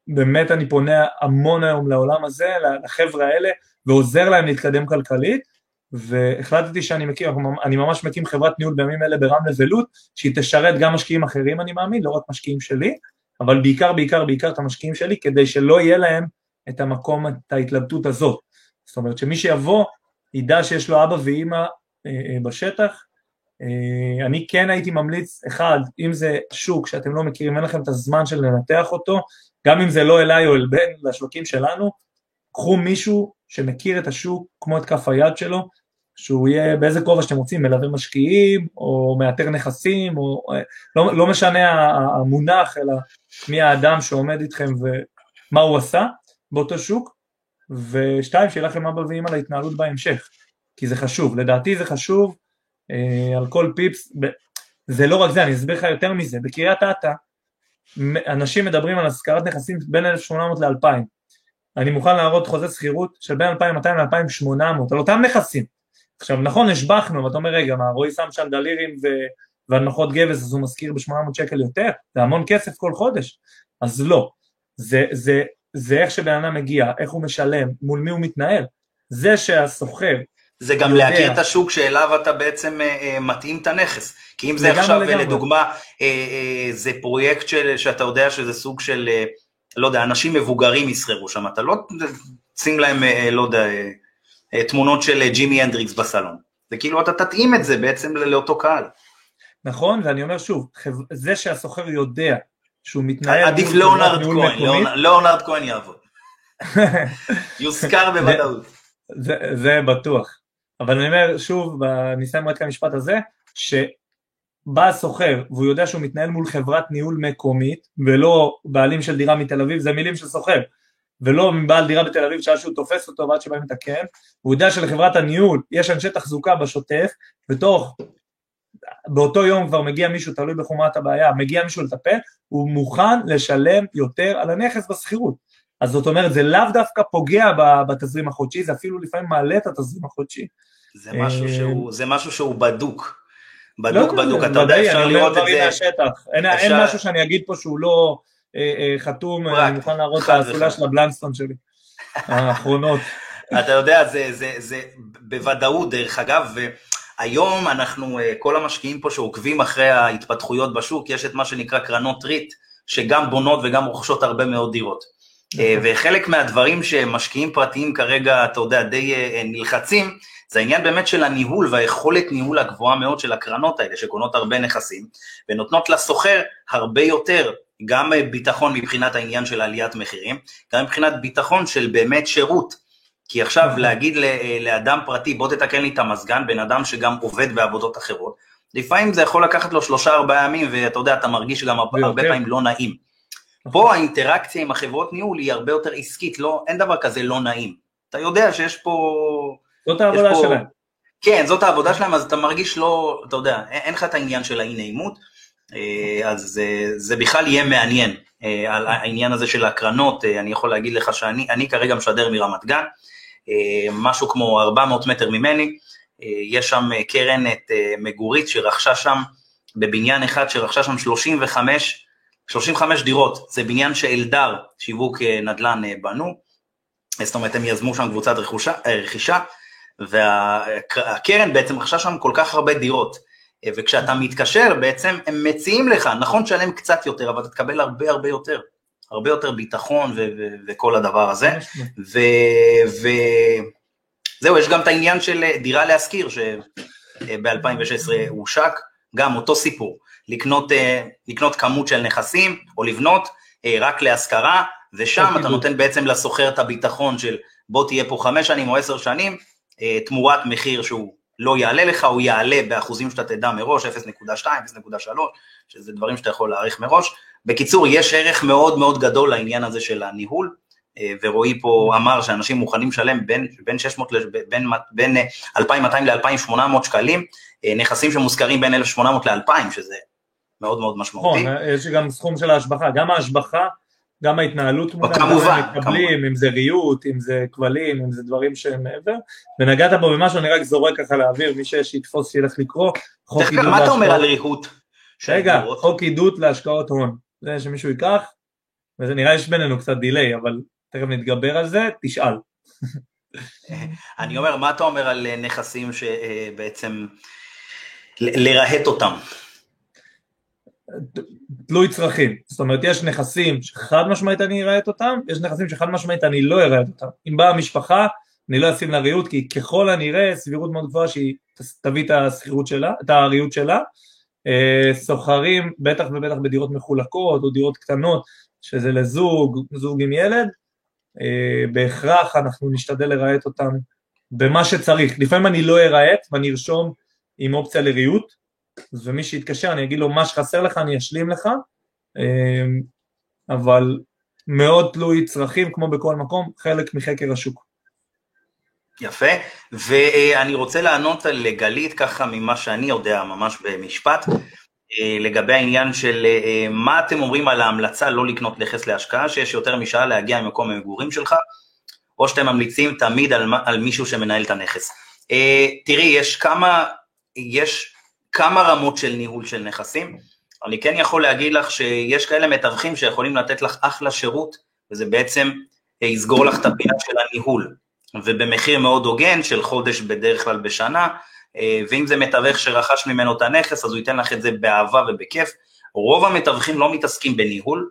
באמת אני פונה המון היום לעולם הזה לחבר'ה האלה ועוזר להם להתקדם כלכלית והחלטתי שאני מקים, אני ממש מקים חברת ניהול בימים אלה ברמלה ולוד, שהיא תשרת גם משקיעים אחרים אני מאמין, לא רק משקיעים שלי, אבל בעיקר בעיקר בעיקר את המשקיעים שלי, כדי שלא יהיה להם את המקום, את ההתלבטות הזאת. זאת אומרת שמי שיבוא, ידע שיש לו אבא ואימא אה, אה, בשטח. אה, אני כן הייתי ממליץ, אחד, אם זה שוק שאתם לא מכירים, אין לכם את הזמן של לנתח אותו, גם אם זה לא אליי או אל בן, לשווקים שלנו, קחו מישהו שמכיר את השוק כמו את כף היד שלו, שהוא יהיה באיזה כובע שאתם רוצים, מלווה משקיעים, או מאתר נכסים, או לא, לא משנה המונח, אלא מי האדם שעומד איתכם ומה הוא עשה באותו שוק, ושתיים, שיהיה לכם אבא ואמא להתנהלות בהמשך, כי זה חשוב, לדעתי זה חשוב אה, על כל פיפס. זה לא רק זה, אני אסביר לך יותר מזה, בקריית אתא, אנשים מדברים על השכרת נכסים בין 1800 ל-2000, אני מוכן להראות חוזה שכירות של בין 2200 ל-2800 על אותם נכסים, עכשיו נכון השבחנו ואתה אומר רגע מה רועי שם שם דלירים ו... והנחות גבס אז הוא משכיר ב-800 שקל יותר? זה המון כסף כל חודש. אז לא. זה, זה, זה איך שבן אדם מגיע איך הוא משלם מול מי הוא מתנהל. זה שהסוחר זה גם יודע. להכיר את השוק שאליו אתה בעצם אה, אה, מתאים את הנכס כי אם זה עכשיו לגמרי. לדוגמה אה, אה, זה פרויקט של, שאתה יודע שזה סוג של לא יודע אנשים מבוגרים יסחרו שם אתה לא שים להם לא יודע תמונות של ג'ימי הנדריקס בסלון. זה כאילו אתה תתאים את זה בעצם לאותו קהל. נכון, ואני אומר שוב, זה שהסוחר יודע שהוא מתנהל... עדיף ליאונרד כהן, ליאונרד כהן יעבוד. <laughs> יוזכר בוודאות. זה, זה בטוח. אבל אני אומר שוב, אני אסיים רק המשפט הזה, שבא הסוחר והוא יודע שהוא מתנהל מול חברת ניהול מקומית ולא בעלים של דירה מתל אביב, זה מילים של סוחר. ולא מבעל דירה בתל אביב שעד שהוא תופס אותו ועד שבאים לתקן, הוא יודע שלחברת הניהול יש אנשי תחזוקה בשוטף, בתוך, באותו יום כבר מגיע מישהו, תלוי בחומרת הבעיה, מגיע מישהו לטפל, הוא מוכן לשלם יותר על הנכס בשכירות. אז זאת אומרת, זה לאו דווקא פוגע בתזרים החודשי, זה אפילו לפעמים מעלה את התזרים החודשי. זה משהו אה, שהוא, זה משהו שהוא בדוק. בדוק, לא, בדוק, אתה יודע, אפשר לראות את זה. מהשטח. אין, אפשר... אין משהו שאני אגיד פה שהוא לא... אה, אה, חתום, אה, אני מוכן להראות את הסולה של הבלנסטון שלי, האחרונות. <laughs> אתה יודע, זה, זה, זה בוודאות, דרך אגב, והיום אנחנו, כל המשקיעים פה שעוקבים אחרי ההתפתחויות בשוק, יש את מה שנקרא קרנות ריט, שגם בונות וגם רוכשות הרבה מאוד דירות. נכון. וחלק מהדברים שמשקיעים פרטיים כרגע, אתה יודע, די נלחצים, זה העניין באמת של הניהול והיכולת ניהול הגבוהה מאוד של הקרנות האלה, שקונות הרבה נכסים, ונותנות לסוחר הרבה יותר גם ביטחון מבחינת העניין של עליית מחירים, גם מבחינת ביטחון של באמת שירות. כי עכשיו נכון. להגיד לאדם פרטי, בוא תתקן לי את המזגן, בן אדם שגם עובד בעבודות אחרות, לפעמים זה יכול לקחת לו שלושה ארבעה ימים, ואתה יודע, אתה מרגיש גם הרבה פעמים לא נעים. פה האינטראקציה עם החברות ניהול היא הרבה יותר עסקית, לא, אין דבר כזה לא נעים. אתה יודע שיש פה... זאת העבודה פה... שלהם. כן, זאת העבודה שלהם, אז אתה מרגיש לא, אתה יודע, אין לך את העניין של האי נעימות, אה, אז זה, זה בכלל יהיה מעניין, אה, על העניין הזה של הקרנות, אה, אני יכול להגיד לך שאני כרגע משדר מרמת גן, משהו כמו 400 מטר ממני, יש שם קרן את מגורית שרכשה שם, בבניין אחד שרכשה שם 35, 35 דירות, זה בניין שאלדר, שיווק נדל"ן, בנו, זאת אומרת הם יזמו שם קבוצת רכושה, רכישה, והקרן בעצם רכשה שם כל כך הרבה דירות, וכשאתה מתקשר בעצם הם מציעים לך, נכון תשלם קצת יותר, אבל אתה תקבל הרבה הרבה יותר, הרבה יותר ביטחון ו- ו- וכל הדבר הזה, וזהו, ו- יש גם את העניין של דירה להשכיר, שב-2016 הושק, גם אותו סיפור, לקנות, לקנות כמות של נכסים, או לבנות רק להשכרה, ושם אתה נותן בעצם לשוכר את הביטחון של בוא תהיה פה חמש שנים או עשר שנים, תמורת מחיר שהוא לא יעלה לך, הוא יעלה באחוזים שאתה תדע מראש, 0.2, 0.3, שזה דברים שאתה יכול להעריך מראש. בקיצור, יש ערך מאוד מאוד גדול לעניין הזה של הניהול, אה, ורועי פה אמר שאנשים מוכנים לשלם בין, בין 600, בין, בין 2,200 ל-2,800 שקלים, אה, נכסים שמושכרים בין 1,800 ל-2,000, שזה מאוד מאוד משמעותי. נכון, יש גם סכום של ההשבחה, גם ההשבחה גם ההתנהלות מולה, כמובן, מקבלים, כמובן. אם זה ריהוט, אם זה כבלים, אם זה דברים שהם מעבר, ונגעת בו במשהו, אני רק זורק ככה לאוויר, מי שיתפוס שילך לקרוא, חוק עידוד להשקעות. מה אתה אומר על ריהוט? רגע, חוק עידוד להשקעות הון, זה שמישהו ייקח, וזה נראה יש בינינו קצת דיליי, אבל תכף נתגבר על זה, תשאל. <laughs> אני אומר, מה אתה אומר על נכסים שבעצם לרהט אותם? תלוי צרכים, זאת אומרת יש נכסים שחד משמעית אני אראה את אותם, יש נכסים שחד משמעית אני לא אראה את אותם, אם באה משפחה אני לא אשים לה ריהוט כי ככל הנראה סבירות מאוד גבוהה שהיא תביא את השכירות שלה, את הריהוט שלה, אה, סוחרים בטח ובטח בדירות מחולקות או דירות קטנות שזה לזוג, זוג עם ילד, אה, בהכרח אנחנו נשתדל לרהט אותם במה שצריך, לפעמים אני לא ארהט ואני ארשום עם אופציה לריהוט ומי שיתקשר אני אגיד לו מה שחסר לך אני אשלים לך, אמ, אבל מאוד תלוי צרכים כמו בכל מקום, חלק מחקר השוק. יפה, ואני רוצה לענות על גלית ככה ממה שאני יודע ממש במשפט, אה, לגבי העניין של אה, מה אתם אומרים על ההמלצה לא לקנות נכס להשקעה, שיש יותר משעה להגיע ממקום המגורים שלך, או שאתם ממליצים תמיד על, על מישהו שמנהל את הנכס. אה, תראי, יש כמה, יש כמה רמות של ניהול של נכסים. אני כן יכול להגיד לך שיש כאלה מתווכים שיכולים לתת לך אחלה שירות, וזה בעצם יסגור לך את הפינה של הניהול, ובמחיר מאוד הוגן של חודש בדרך כלל בשנה, ואם זה מתווך שרכש ממנו את הנכס, אז הוא ייתן לך את זה באהבה ובכיף. רוב המתווכים לא מתעסקים בניהול,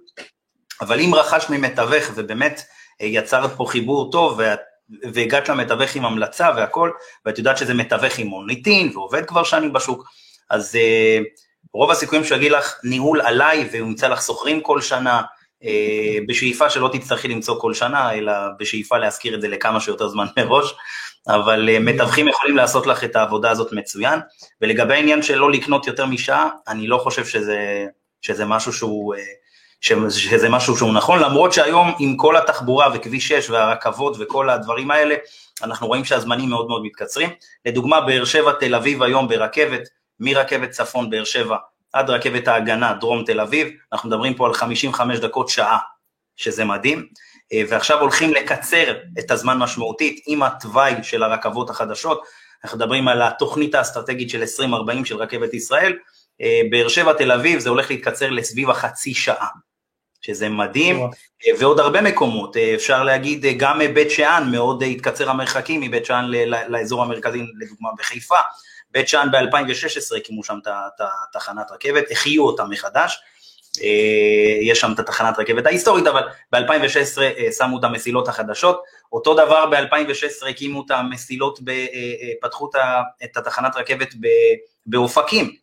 אבל אם רכש ממתווך ובאמת יצרת פה חיבור טוב, והגעת למתווך עם המלצה והכל, ואת יודעת שזה מתווך עם מוניטין ועובד כבר שנים בשוק, אז uh, רוב הסיכויים שהוא יגיד לך ניהול עליי והוא ימצא לך שוכרים כל שנה, uh, בשאיפה שלא תצטרכי למצוא כל שנה, אלא בשאיפה להשכיר את זה לכמה שיותר זמן <laughs> מראש, אבל uh, מתווכים יכולים לעשות לך את העבודה הזאת מצוין, ולגבי העניין של לא לקנות יותר משעה, אני לא חושב שזה, שזה משהו שהוא... שזה משהו שהוא נכון, למרות שהיום עם כל התחבורה וכביש 6 והרכבות וכל הדברים האלה, אנחנו רואים שהזמנים מאוד מאוד מתקצרים. לדוגמה, באר שבע, תל אביב היום ברכבת, מרכבת צפון באר שבע עד רכבת ההגנה דרום תל אביב, אנחנו מדברים פה על 55 דקות שעה, שזה מדהים, אה, ועכשיו הולכים לקצר את הזמן משמעותית עם התוואי של הרכבות החדשות, אנחנו מדברים על התוכנית האסטרטגית של 2040 של רכבת ישראל, אה, באר שבע תל אביב זה הולך להתקצר לסביב החצי שעה, שזה מדהים. אה, ועוד הרבה מקומות, אפשר להגיד גם בית שאן, מאוד התקצר המרחקים מבית שאן לאזור המרכזי, לדוגמה בחיפה, בית שאן ב-2016 הקימו שם את התחנת רכבת, החיו אותה מחדש, אה, יש שם את התחנת רכבת ההיסטורית, אבל ב-2016 אה, שמו את המסילות החדשות, אותו דבר ב-2016 הקימו את המסילות, אה, פתחו את התחנת רכבת באופקים,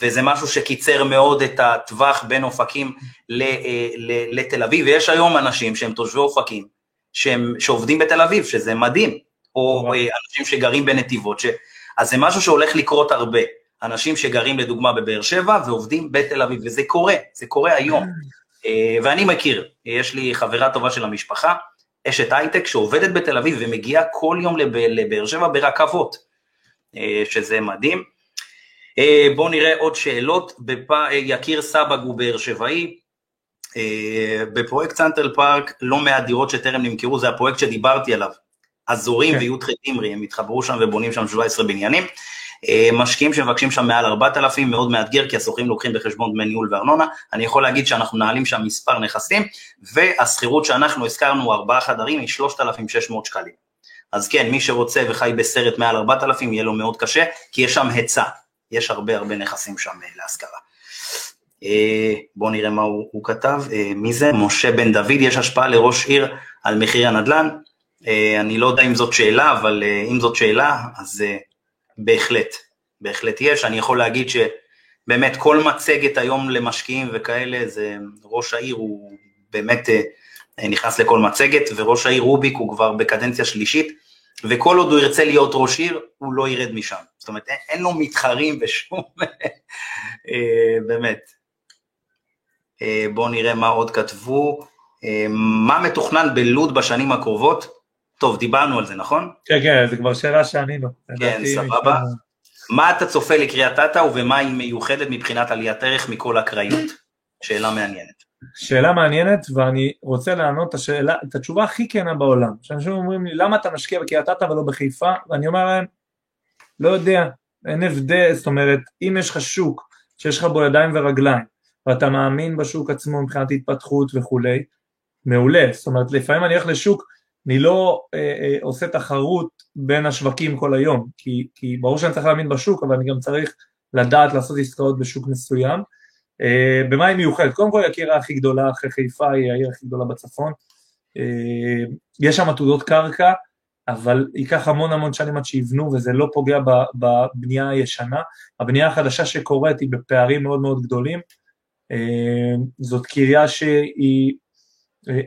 וזה משהו שקיצר מאוד את הטווח בין אופקים לתל אביב, ויש היום אנשים שהם תושבי אופקים, שהם, שעובדים בתל אביב, שזה מדהים, או אה, אנשים שגרים בנתיבות, ש... אז זה משהו שהולך לקרות הרבה. אנשים שגרים לדוגמה בבאר שבע ועובדים בתל אביב, וזה קורה, זה קורה היום. אה, ואני מכיר, יש לי חברה טובה של המשפחה, אשת הייטק שעובדת בתל אביב ומגיעה כל יום לבאר שבע ברכבות, שזה מדהים. אה, בואו נראה עוד שאלות, בפ... אה, יקיר סבג הוא באר שבעי, אה, בפרויקט סנטרל פארק לא מעט דירות שטרם נמכרו, זה הפרויקט שדיברתי עליו, אזורים כן. וי"ח דמרי, הם התחברו שם ובונים שם 17 בניינים, משקיעים שמבקשים שם מעל 4,000, מאוד מאתגר, כי השוכרים לוקחים בחשבון דמי ניהול וארנונה, אני יכול להגיד שאנחנו נעלים שם מספר נכסים, והשכירות שאנחנו הזכרנו, ארבעה חדרים, היא 3,600 שקלים. אז כן, מי שרוצה וחי בסרט מעל 4,000, יהיה לו מאוד קשה, כי יש שם היצע, יש הרבה הרבה נכסים שם אה, להשכרה. אה, בואו נראה מה הוא, הוא כתב, אה, מי זה? משה בן דוד, יש השפעה לראש עיר על מחיר הנדל"ן? אני לא יודע אם זאת שאלה, אבל אם זאת שאלה, אז בהחלט, בהחלט יש. אני יכול להגיד שבאמת כל מצגת היום למשקיעים וכאלה, זה ראש העיר הוא באמת נכנס לכל מצגת, וראש העיר רוביק הוא כבר בקדנציה שלישית, וכל עוד הוא ירצה להיות ראש עיר, הוא לא ירד משם. זאת אומרת, אין, אין לו מתחרים בשום... <laughs> אה, באמת. אה, בואו נראה מה עוד כתבו. אה, מה מתוכנן בלוד בשנים הקרובות? טוב, דיברנו על זה, נכון? כן, כן, זו כבר שאלה שענינו. כן, סבבה. מה אתה צופה לקריית אתא ובמה היא מיוחדת מבחינת עליית ערך מכל הקראיות? שאלה מעניינת. שאלה מעניינת, ואני רוצה לענות את, השאלה, את התשובה הכי כנה בעולם. שאנשים אומרים לי, למה אתה משקיע בקריית אתא ולא בחיפה? ואני אומר להם, לא יודע, אין הבדל, זאת אומרת, אם יש לך שוק שיש לך בו ידיים ורגליים, ואתה מאמין בשוק עצמו מבחינת התפתחות וכולי, מעולה. זאת אומרת, לפעמים אני הולך לשוק, אני לא אה, אה, עושה תחרות בין השווקים כל היום, כי, כי ברור שאני צריך להאמין בשוק, אבל אני גם צריך לדעת לעשות עסקאות בשוק מסוים. אה, במה היא מיוחדת? קודם כל הקיר הכי גדולה אחרי חיפה היא העיר הכי גדולה בצפון. אה, יש שם עתודות קרקע, אבל ייקח המון המון שנים עד שיבנו וזה לא פוגע בבנייה הישנה. הבנייה החדשה שקורית היא בפערים מאוד מאוד גדולים. אה, זאת קריה שהיא,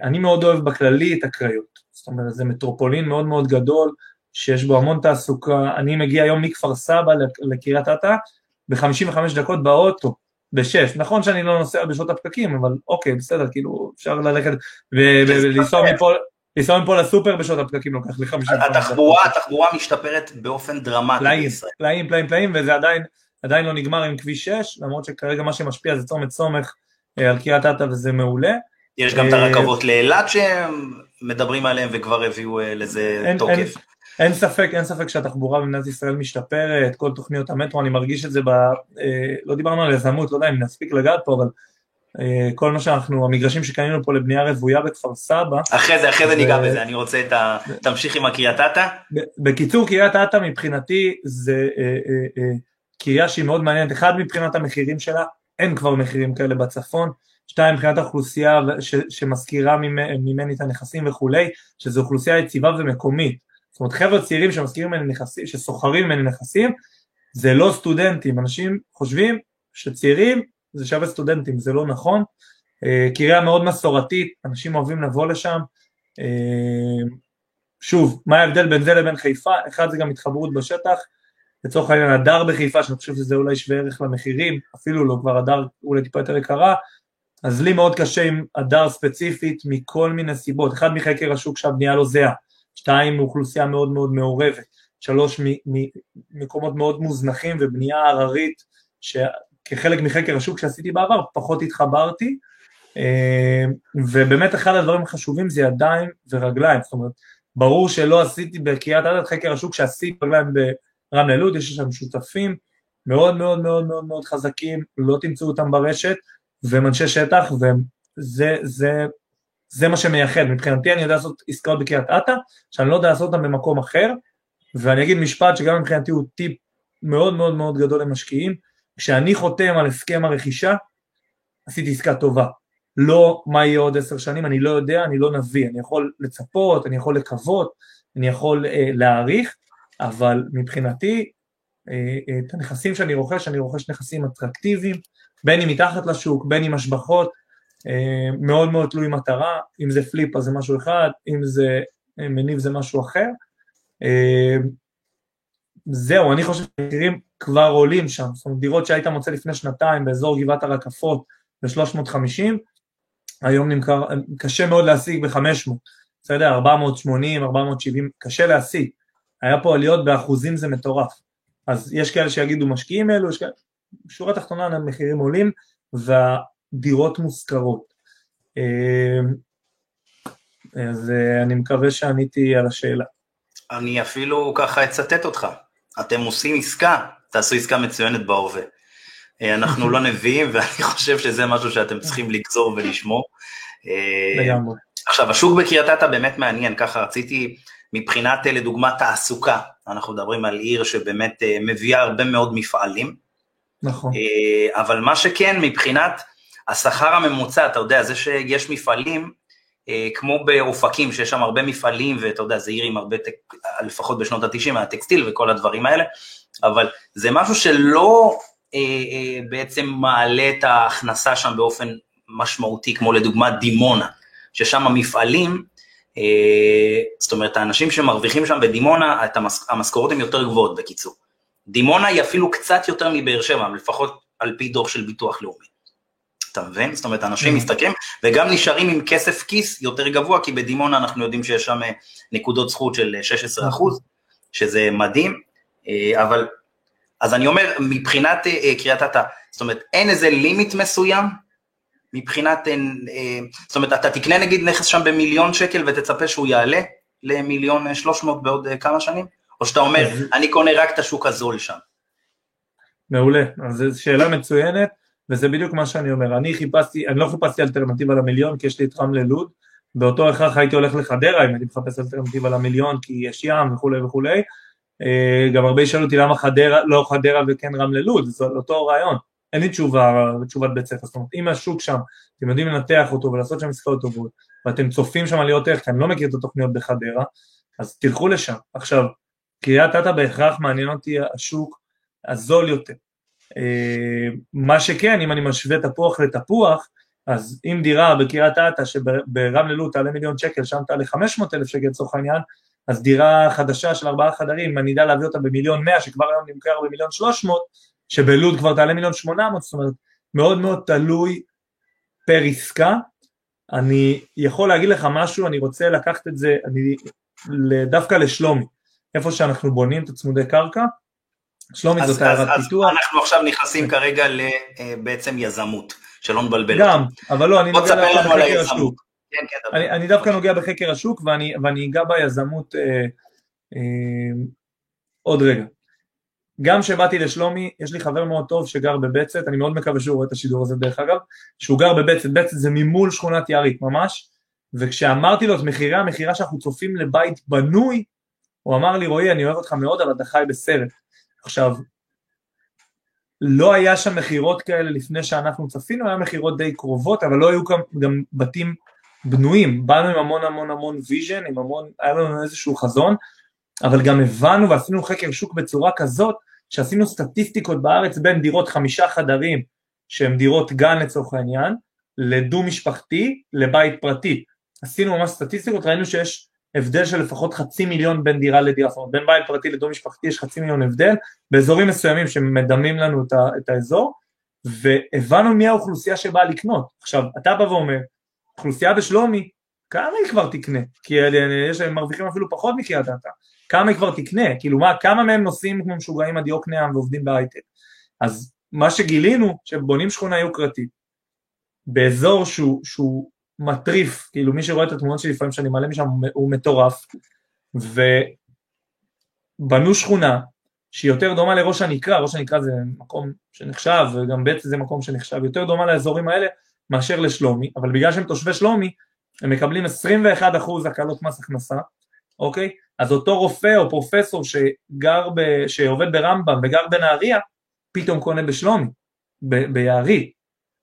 אני מאוד אוהב בכללי את הקריות. זאת אומרת, זה מטרופולין מאוד מאוד גדול, שיש בו המון תעסוקה. אני מגיע היום מכפר סבא לקריית אתא, ב-55 דקות באוטו. בשש, נכון שאני לא נוסע בשעות הפקקים, אבל אוקיי, בסדר, כאילו, אפשר ללכת ולנסוע מפה, לנסוע מפה לסופר בשעות הפקקים לוקח לי חמישים. התחבורה, התחבורה משתפרת באופן דרמטי בישראל. פלאים, פלאים, פלאים, וזה עדיין, עדיין לא נגמר עם כביש 6, למרות שכרגע מה שמשפיע זה צומת סומך אה, על קריית אתא וזה מעולה. יש גם את אה, הרכבות לאילת שהם מדברים עליהם וכבר הביאו אה, לזה תוקף. אין ספק, אין ספק שהתחבורה במדינת ישראל משתפרת, כל תוכניות המטרו, אני מרגיש את זה ב... אה, לא דיברנו על יזמות, לא יודע אם נספיק לגעת פה, אבל אה, כל מה שאנחנו, המגרשים שקנינו פה לבנייה רוויה בכפר סבא. אחרי זה, אחרי זה ניגע בזה, אני רוצה את ה... תמשיך עם הקריית אתא. בקיצור, קריית אתא מבחינתי זה אה, קרייה שהיא מאוד מעניינת, אחד מבחינת המחירים שלה, אין כבר מחירים כאלה בצפון, שתיים מבחינת האוכלוסייה שמזכירה ממני את הנכסים וכולי, שזו אוכלוסייה יציבה ומקומית. זאת אומרת חבר'ה צעירים שמזכירים ממני נכסים, שסוחרים ממני נכסים, זה לא סטודנטים, אנשים חושבים שצעירים זה שווה סטודנטים, זה לא נכון, אה, קריה מאוד מסורתית, אנשים אוהבים לבוא לשם, אה, שוב, מה ההבדל בין זה לבין חיפה? אחד זה גם התחברות בשטח, לצורך העניין הדר בחיפה, שאני חושב שזה אולי שווה ערך למחירים, אפילו לא כבר הדר אולי טיפה יותר יקרה, אז לי מאוד קשה עם הדר ספציפית מכל מיני סיבות, אחד מחקר השוק שהבנייה לא זהה, שתיים מאוכלוסייה מאוד מאוד מעורבת, שלוש ממקומות מאוד מוזנחים ובנייה הררית שכחלק מחקר השוק שעשיתי בעבר פחות התחברתי. אה, ובאמת אחד הדברים החשובים זה ידיים ורגליים, זאת אומרת ברור שלא עשיתי בקריית אתא חקר השוק שעשיתי רגליים ברמלה לוד, יש שם שותפים מאוד מאוד מאוד מאוד מאוד חזקים, לא תמצאו אותם ברשת והם אנשי שטח וזה זה זה מה שמייחד, מבחינתי אני יודע לעשות עסקאות בקריית אתא, שאני לא יודע לעשות אותן במקום אחר, ואני אגיד משפט שגם מבחינתי הוא טיפ מאוד מאוד מאוד גדול למשקיעים, כשאני חותם על הסכם הרכישה, עשיתי עסקה טובה. לא מה יהיה עוד עשר שנים, אני לא יודע, אני לא נביא, אני יכול לצפות, אני יכול לקוות, אני יכול אה, להעריך, אבל מבחינתי את הנכסים שאני רוכש, אני רוכש נכסים אטרקטיביים, בין אם מתחת לשוק, בין אם השבחות, מאוד מאוד תלוי מטרה, אם זה פליפ אז זה משהו אחד, אם זה מניב זה משהו אחר. זהו, אני חושב שהמחירים כבר עולים שם, זאת אומרת דירות שהיית מוצא לפני שנתיים באזור גבעת הרקפות ב-350, היום נמכר, קשה מאוד להשיג ב-500, בסדר? 480, 470, קשה להשיג. היה פה עליות באחוזים זה מטורף. אז יש כאלה שיגידו משקיעים אלו, יש כאלה... בשורה התחתונה המחירים עולים והדירות מושכרות. אה, אז אה, אני מקווה שעניתי על השאלה. אני אפילו ככה אצטט אותך. אתם עושים עסקה, תעשו עסקה מצוינת בהווה. אה, אנחנו לא נביאים, ואני חושב שזה משהו שאתם צריכים לגזור ולשמור. לגמרי. עכשיו, השוק בקריית אתא באמת מעניין, ככה רציתי, מבחינת, לדוגמה, תעסוקה, אנחנו מדברים על עיר שבאמת מביאה הרבה מאוד מפעלים. נכון. אבל מה שכן, מבחינת השכר הממוצע, אתה יודע, זה שיש מפעלים, אה, כמו באופקים, שיש שם הרבה מפעלים, ואתה יודע, זה עיר עם הרבה, לפחות בשנות ה-90, הטקסטיל וכל הדברים האלה, אבל זה משהו שלא אה, אה, בעצם מעלה את ההכנסה שם באופן משמעותי, כמו לדוגמה דימונה, ששם המפעלים, אה, זאת אומרת, האנשים שמרוויחים שם בדימונה, המס, המשכורות הן יותר גבוהות בקיצור. דימונה היא אפילו קצת יותר מבאר שבע, לפחות על פי דוח של ביטוח לאומי. אתה מבין? זאת אומרת, אנשים mm. מסתכלים וגם נשארים עם כסף כיס יותר גבוה, כי בדימונה אנחנו יודעים שיש שם אה, נקודות זכות של 16 אה, אחוז, שזה מדהים, אה, אבל, אז אני אומר, מבחינת קריית אתא, זאת אומרת, אין איזה לימיט מסוים, מבחינת, זאת אומרת, אתה תקנה נגיד נכס שם במיליון שקל ותצפה שהוא יעלה למיליון שלוש מאות בעוד כמה שנים? או שאתה אומר, אני קונה רק את השוק הזול שם? מעולה, אז זו שאלה מצוינת. וזה בדיוק מה שאני אומר, אני חיפשתי, אני לא חיפשתי אלטרנטיבה למיליון כי יש לי את רמלה לוד, באותו הכרח הייתי הולך לחדרה אם הייתי מחפש אלטרנטיבה למיליון כי יש ים וכולי וכולי, אה, גם הרבה ישאלו אותי למה חדרה, לא חדרה וכן רמלה לוד, זה אותו רעיון, אין לי תשובה, תשובת בית ספר, זאת אומרת אם השוק שם, אתם יודעים לנתח אותו ולעשות שם עסקאות טובות, ואתם צופים שם עליות ערך, כי אני לא מכיר את התוכניות בחדרה, אז תלכו לשם. עכשיו, קריית אתא בהכרח מעניין אותי השוק הזול יותר, אה, מה שכן, אם אני משווה תפוח לתפוח, אז אם דירה בקריית אתא שברמלה לוד תעלה מיליון שקל, שם תעלה 500 אלף שקל לצורך העניין, אז דירה חדשה של ארבעה חדרים, אני אדע להביא אותה במיליון מאה, שכבר היום נמכר במיליון שלוש מאות, שבלוד כבר תעלה מיליון שמונה מאות, זאת אומרת, מאוד מאוד תלוי פר עסקה. אני יכול להגיד לך משהו, אני רוצה לקחת את זה אני, דווקא לשלומי, איפה שאנחנו בונים את הצמודי קרקע, שלומי זאת הערת פיתוח. אז אנחנו עכשיו נכנסים כרגע לבעצם יזמות, שלא נבלבל. גם, אבל לא, אני נוגע בחקר השוק. כן, כן, אני, אני דווקא נוגע בחקר השוק ואני, ואני אגע ביזמות אה, אה, עוד רגע. גם כשבאתי לשלומי, יש לי חבר מאוד טוב שגר בבצת, אני מאוד מקווה שהוא רואה את השידור הזה דרך אגב, שהוא גר בבצת, בצת זה ממול שכונת יערית ממש, וכשאמרתי לו את מחירי המכירה שאנחנו צופים לבית בנוי, הוא אמר לי רועי אני אוהב אותך מאוד אבל אתה חי בסרט, עכשיו, לא היה שם מכירות כאלה לפני שאנחנו צפינו, היה מכירות די קרובות, אבל לא היו גם, גם בתים בנויים, באנו עם המון המון המון vision, עם המון, היה לנו איזשהו חזון, אבל גם הבנו ועשינו חקר שוק בצורה כזאת, שעשינו סטטיסטיקות בארץ בין דירות חמישה חדרים, שהן דירות גן לצורך העניין, לדו משפחתי, לבית פרטי. עשינו ממש סטטיסטיקות, ראינו שיש הבדל של לפחות חצי מיליון בין דירה לדירה, זאת אומרת בין בית פרטי לדו משפחתי יש חצי מיליון הבדל, באזורים מסוימים שמדמים לנו את, את האזור, והבנו מי האוכלוסייה שבאה לקנות. עכשיו, אתה בא ואומר, אוכלוסייה בשלומי, כמה היא כבר תקנה? כי יש להם מרוויחים אפילו פחות מקריית אתא, כמה היא כבר תקנה? כאילו מה, כמה מהם נוסעים כמו משוגעים עד יוקנעם ועובדים בהייטק? אז מה שגילינו, שבונים שכונה יוקרתית, באזור שהוא, שהוא מטריף, כאילו מי שרואה את התמונות שלי לפעמים שאני מעלה משם הוא מטורף, ובנו שכונה שהיא יותר דומה לראש הנקרה, ראש הנקרה זה מקום שנחשב, וגם בית זה מקום שנחשב, יותר דומה לאזורים האלה מאשר לשלומי, אבל בגלל שהם תושבי שלומי, הם מקבלים 21% הקלות מס הכנסה, אוקיי? אז אותו רופא או פרופסור שגר, ב, שעובד ברמב"ם וגר בנהריה, פתאום קונה בשלומי, ביערי,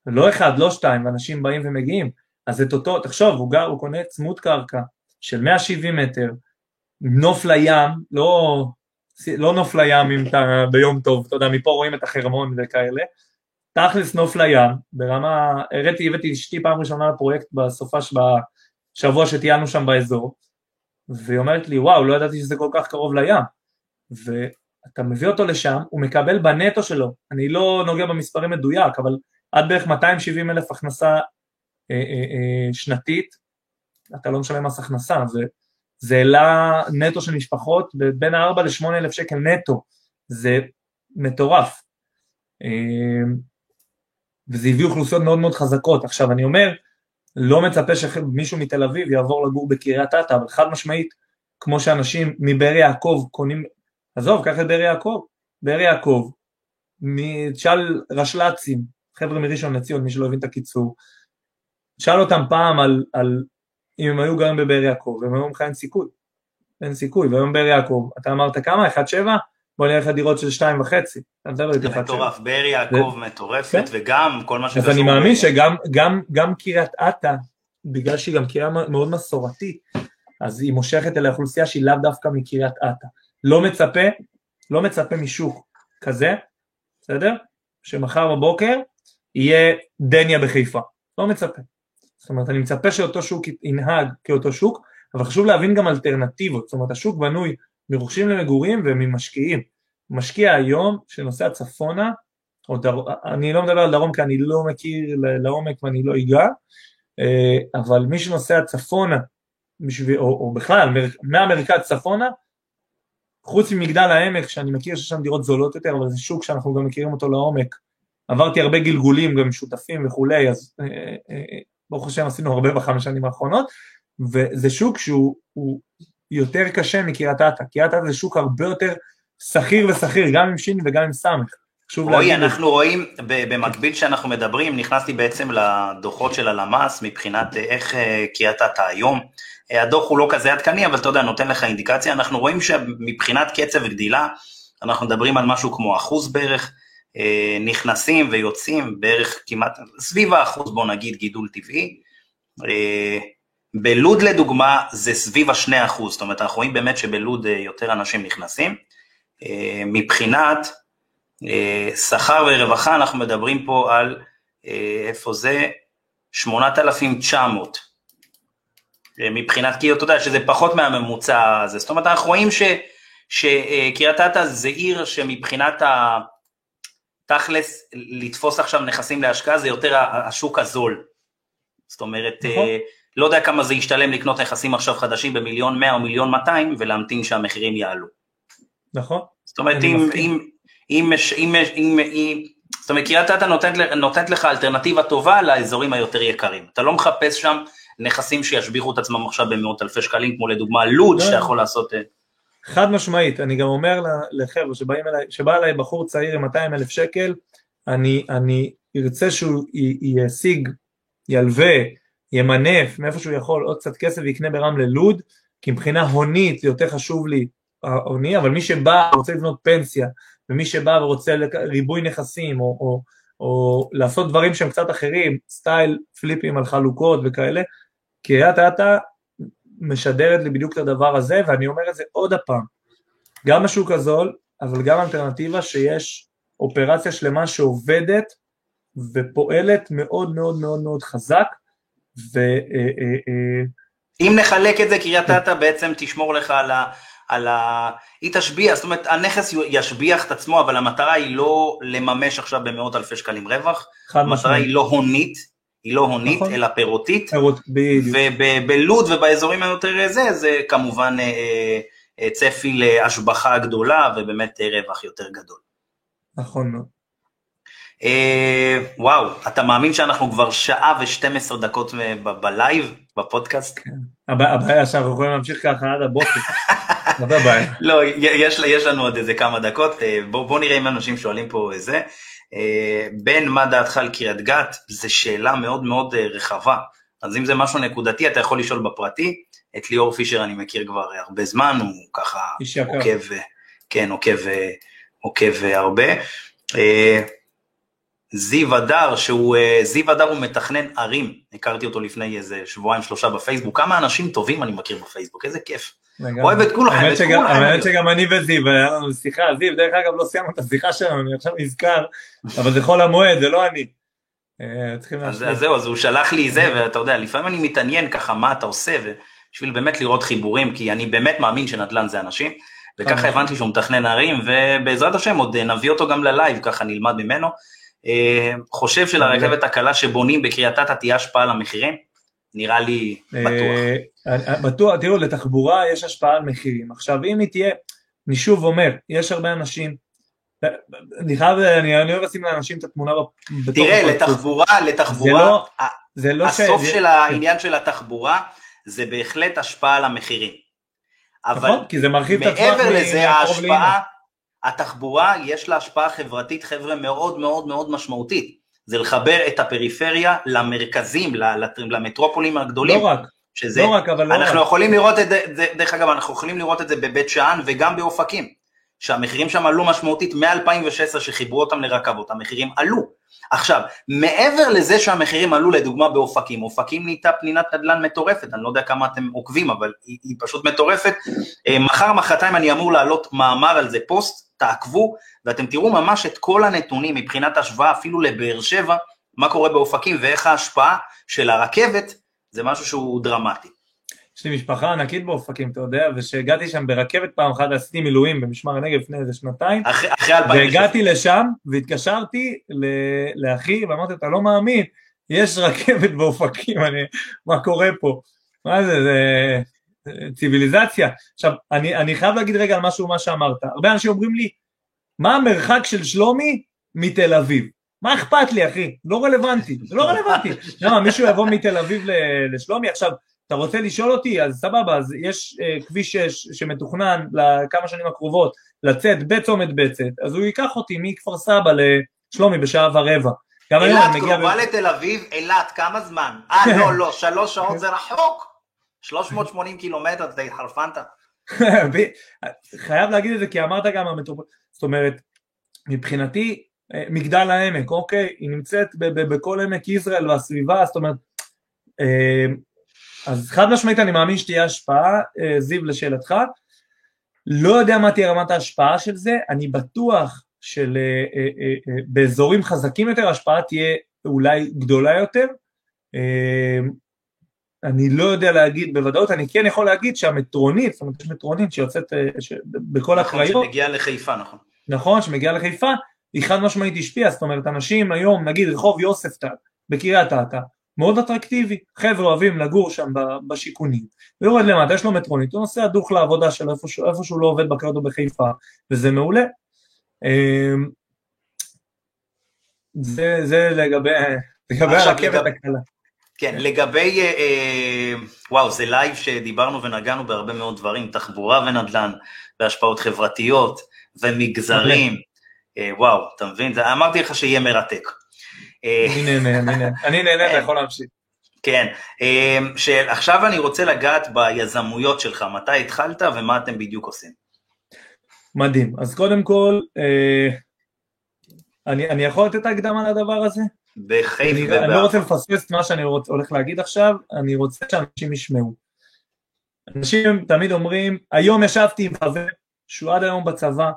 לא אחד, לא שתיים, ואנשים באים ומגיעים, אז את אותו, תחשוב, הוא גר, הוא קונה צמוד קרקע של 170 מטר, נוף לים, לא לא נוף לים אם אתה ביום טוב, אתה יודע, מפה רואים את החרמון וכאלה. תכלס נוף לים, ברמה, הראיתי, הבאתי אשתי פעם ראשונה לפרויקט בסופש, בשבוע שטיילנו שם באזור, והיא אומרת לי, וואו, לא ידעתי שזה כל כך קרוב לים. ואתה מביא אותו לשם, הוא מקבל בנטו שלו, אני לא נוגע במספרים מדויק, אבל עד בערך 270 אלף הכנסה שנתית, אתה לא משלם מס הכנסה, זה, זה העלה נטו של משפחות בין 4 ל-8 אלף שקל נטו, זה מטורף. אה, וזה הביא אוכלוסיות מאוד מאוד חזקות. עכשיו אני אומר, לא מצפה שמישהו מתל אביב יעבור לגור בקריית אתא, אבל חד משמעית, כמו שאנשים מבאר יעקב קונים, עזוב, קח את באר יעקב, באר יעקב, תשאל רשל"צים, חבר'ה מראשון לציון, מי שלא הבין את הקיצור, שאל אותם פעם על, על אם הם היו גרים בבאר יעקב, והם היו לך אין סיכוי, אין סיכוי, והיום באר יעקב, אתה אמרת כמה? 1.7? בוא נלך לדירות של שתיים וחצי. זה מטורף, באר יעקב מטורפת, כן. וגם כל מה שקשור... אז אני מאמין שגם קריית אתא, בגלל שהיא גם קריאה מאוד מסורתית, אז היא מושכת אל האוכלוסייה שהיא לאו דווקא מקריית אתא. לא מצפה, לא מצפה משוק כזה, בסדר? שמחר בבוקר יהיה דניה בחיפה. לא מצפה. זאת אומרת, אני מצפה שאותו שוק ינהג כאותו שוק, אבל חשוב להבין גם אלטרנטיבות. זאת אומרת, השוק בנוי מרוכשים למגורים וממשקיעים. משקיע היום שנוסע צפונה, או דר... אני לא מדבר על דרום כי אני לא מכיר לעומק ואני לא אגע, אה, אבל מי שנוסע צפונה, בשביל, או, או בכלל מהמרכז צפונה, חוץ ממגדל העמק שאני מכיר שיש שם דירות זולות יותר, אבל זה שוק שאנחנו גם מכירים אותו לעומק, עברתי הרבה גלגולים גם שותפים וכולי, אז אה, אה, ברוך השם עשינו הרבה בחמש שנים האחרונות, וזה שוק שהוא יותר קשה מקריית אתא, קריית אתא זה שוק הרבה יותר שכיר ושכיר, גם עם שין וגם עם סמך. רועי, אנחנו רואים, במקביל שאנחנו מדברים, נכנסתי בעצם לדוחות של הלמ"ס מבחינת אה, איך אה, קריית אתא היום. אה, הדוח הוא לא כזה עדכני, אבל אתה יודע, נותן לך אינדיקציה. אנחנו רואים שמבחינת קצב גדילה, אנחנו מדברים על משהו כמו אחוז בערך, נכנסים ויוצאים בערך כמעט, סביב האחוז בוא נגיד גידול טבעי. בלוד לדוגמה זה סביב השני אחוז, זאת אומרת אנחנו רואים באמת שבלוד אה, יותר אנשים נכנסים. אה, מבחינת אה, שכר ורווחה אנחנו מדברים פה על, איפה זה? 8,900. מבחינת, כי אתה יודע שזה פחות מהממוצע הזה, זאת אומרת אנחנו רואים שקריית אתא זה עיר שמבחינת התכלס לתפוס עכשיו נכסים להשקעה זה יותר השוק הזול. זאת אומרת, נכון. לא יודע כמה זה ישתלם לקנות נכסים עכשיו חדשים במיליון 100 או מיליון 200 ולהמתין שהמחירים יעלו. נכון. זאת אומרת, אם, אם, אם, אם, אם, אם, זאת אומרת, קריית אתא נותנת, נותנת לך אלטרנטיבה טובה לאזורים היותר יקרים. אתה לא מחפש שם נכסים שישביחו את עצמם עכשיו במאות אלפי שקלים, כמו לדוגמה לוד, לא. שיכול לעשות... חד משמעית, אני גם אומר לחבר'ה שבא אליי בחור צעיר עם 200 אלף שקל, אני, אני ארצה שהוא ישיג, ילווה, ימנף מאיפה שהוא יכול עוד קצת כסף ויקנה ברמלה לוד, כי מבחינה הונית זה יותר חשוב לי ההוני, אבל מי שבא ורוצה לבנות פנסיה, ומי שבא ורוצה ריבוי נכסים, או, או, או לעשות דברים שהם קצת אחרים, סטייל פליפים על חלוקות וכאלה, קריית אתא משדרת לי בדיוק את הדבר הזה, ואני אומר את זה עוד הפעם, גם השוק הזול, אבל גם אלטרנטיבה שיש אופרציה שלמה שעובדת ופועלת מאוד מאוד מאוד מאוד חזק, ו... אה, אה, אה, אם נחלק את זה, קריית אתא בעצם תשמור לך על ה... על ה... היא תשביח, זאת אומרת הנכס ישביח את עצמו, אבל המטרה היא לא לממש עכשיו במאות אלפי שקלים רווח, המטרה היא לא הונית, היא לא הונית, נכון. אלא פירותית, ובלוד ובאזורים היותר זה, זה כמובן צפי להשבחה גדולה ובאמת רווח יותר גדול. נכון מאוד. אה, וואו, אתה מאמין שאנחנו כבר שעה ו-12 דקות בלייב, בפודקאסט? כן. הבעיה שאנחנו יכולים להמשיך ככה עד הבוקר. <laughs> לא, יש לנו עוד איזה כמה דקות, אה, בוא נראה אם אנשים שואלים פה איזה. אה, בן, מה דעתך על קריית גת? זו שאלה מאוד מאוד רחבה. אז אם זה משהו נקודתי, אתה יכול לשאול בפרטי. את ליאור פישר אני מכיר כבר הרבה זמן, הוא ככה עוקב, כן, עוקב, עוקב הרבה. זיו הדר, שהוא, אה, זיו הדר הוא מתכנן ערים, הכרתי אותו לפני איזה שבועיים שלושה בפייסבוק, כמה אנשים טובים אני מכיר בפייסבוק, איזה כיף. אוהב את כולכם, את כולכם. האמת שגם אני וזיו, היה לנו שיחה, זיו, דרך אגב לא סיימנו את השיחה שלנו, אני עכשיו נזכר, אבל זה חול המועד, זה לא אני. אה, אז זהו, אז הוא שלח לי זה, ואתה יודע, לפעמים אני מתעניין ככה מה אתה עושה, בשביל באמת לראות חיבורים, כי אני באמת מאמין שנדל"ן זה אנשים, וככה הבנתי שהוא מתכנן ערים, ובעזרת השם עוד נביא אותו גם ללייב, ככה נלמד ממנו. אה, חושב שלרכבת הקלה שבונים בקריית אתא תהיה השפעה על המחירים? נראה לי בטוח. אה, בטוח, תראו, לתחבורה יש השפעה על מחירים. עכשיו, אם היא תהיה, אני שוב אומר, יש הרבה אנשים, אני חייב, אני אוהב לשים לאנשים את התמונה בתוך... תראה, לתחבורה, לתחבורה, זה לא הסוף של העניין של התחבורה, זה בהחלט השפעה על המחירים. אבל נכון, כי זה מרחיב את הטווח מעבר לזה, ההשפעה, התחבורה יש לה השפעה חברתית, חבר'ה, מאוד מאוד מאוד משמעותית. זה לחבר את הפריפריה למרכזים, למטרופולים הגדולים. לא רק, שזה, לא רק, אבל לא אנחנו רק. יכולים לראות את זה, דרך אגב, אנחנו יכולים לראות את זה בבית שאן וגם באופקים, שהמחירים שם עלו משמעותית מ-2016 שחיברו אותם לרכבות, המחירים עלו. עכשיו, מעבר לזה שהמחירים עלו לדוגמה באופקים, אופקים נהייתה פנינת נדל"ן מטורפת, אני לא יודע כמה אתם עוקבים, אבל היא, היא פשוט מטורפת. אה, מחר, מחרתיים אני אמור להעלות מאמר על זה, פוסט, תעקבו, ואתם תראו ממש את כל הנתונים מבחינת השוואה אפילו לבאר שבע, מה קורה באופקים ואיך ההשפעה של הרכבת, זה משהו שהוא דרמטי. יש לי משפחה ענקית באופקים, אתה יודע, ושהגעתי שם ברכבת פעם אחת, עשיתי מילואים במשמר הנגב לפני איזה שנתיים, אחרי, אחרי והגעתי לשם והתקשרתי לאחי ואמרתי, אתה לא מאמין, יש רכבת באופקים, אני, מה קורה פה? מה זה, זה ציוויליזציה. עכשיו, אני, אני חייב להגיד רגע על משהו, מה שאמרת. הרבה אנשים אומרים לי, מה המרחק של שלומי מתל אביב? מה אכפת לי, אחי? לא רלוונטי, זה לא רלוונטי. <laughs> למה, מישהו יבוא מתל אביב לשלומי? עכשיו, אתה רוצה לשאול אותי, אז סבבה, אז יש uh, כביש 6 שמתוכנן לכמה שנים הקרובות לצאת בצומת בצת, אז הוא ייקח אותי מכפר סבא לשלומי בשעה ורבע. אילת קרובה ב... לתל אביב, אילת, כמה זמן? אה, לא, לא, שלוש שעות זה רחוק. 380 קילומטר, אתה התחרפנת. <laughs> חייב להגיד את זה כי אמרת גם זאת אומרת, מבחינתי אה, מגדל העמק, אוקיי, היא נמצאת בכל עמק יזרעאל והסביבה, זאת אומרת, אה, אז חד משמעית אני מאמין שתהיה השפעה, אה, זיו לשאלתך, לא יודע מה תהיה רמת ההשפעה של זה, אני בטוח שבאזורים חזקים יותר ההשפעה תהיה אולי גדולה יותר, אני לא יודע להגיד בוודאות, אני כן יכול להגיד שהמטרונית, זאת אומרת יש מטרונית שיוצאת ש... בכל נכון, הקריות, נכון, שמגיעה לחיפה, נכון. נכון, שמגיעה לחיפה, היא חד משמעית השפיעה, זאת אומרת אנשים היום, נגיד רחוב יוספטל בקריית אתא, מאוד אטרקטיבי, חבר'ה אוהבים לגור שם בשיכונים, ויורד למטה, יש לו מטרונית, הוא נוסע דוך לעבודה שלו איפה, איפה שהוא לא עובד בקריות או בחיפה, וזה מעולה. אמ, זה, זה לגבי, לגבי הרכבת הקלה. כן, לגבי, אה, אה, וואו, זה לייב שדיברנו ונגענו בהרבה מאוד דברים, תחבורה ונדל"ן, והשפעות חברתיות, ומגזרים, אה, וואו, אתה מבין? אמרתי לך שיהיה מרתק. אני נהנה, אני נהנה, <laughs> אתה יכול להמשיך. כן, שעכשיו אני רוצה לגעת ביזמויות שלך, מתי התחלת ומה אתם בדיוק עושים. מדהים, אז קודם כל, אני, אני יכול לתת הקדמה לדבר הזה? בחיף ובאף. אני לא רוצה לפספס את מה שאני רוצ, הולך להגיד עכשיו, אני רוצה שאנשים ישמעו. אנשים תמיד אומרים, היום ישבתי עם חבר שהוא עד היום בצבא,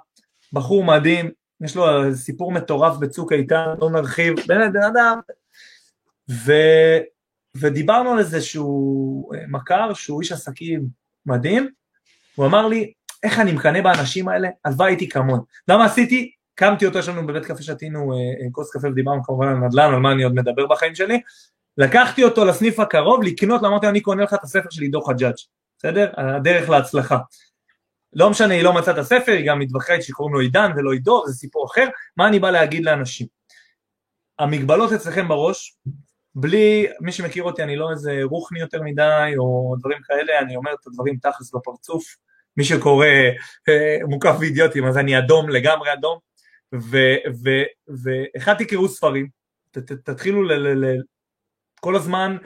בחור מדהים, יש לו סיפור מטורף בצוק איתן, לא נרחיב, באמת בן אדם, ו, ודיברנו על איזשהו מכר שהוא איש עסקים מדהים, הוא אמר לי, איך אני מקנא באנשים האלה, הלוואי הייתי כמוהם. למה עשיתי? קמתי אותו, יש לנו בבית קפה שתינו אה, אה, כוס קפה ודיברנו כמובן על נדל"ן, על מה אני עוד מדבר בחיים שלי, לקחתי אותו לסניף הקרוב לקנות, אמרתי אני קונה לך את הספר של עידו חג'אג', בסדר? הדרך להצלחה. לא משנה, היא לא מצאה את הספר, היא גם מתווכחת שקוראים לו עידן ולא עידו, זה סיפור אחר, מה אני בא להגיד לאנשים? המגבלות אצלכם בראש, בלי, מי שמכיר אותי, אני לא איזה רוחני יותר מדי, או דברים כאלה, אני אומר את הדברים תכלס בפרצוף, מי שקורא אה, מוקף ואידיוטים, אז אני אדום, לגמרי אדום, ואחד תקראו ספרים, ת, ת, תתחילו ל, ל, ל, כל הזמן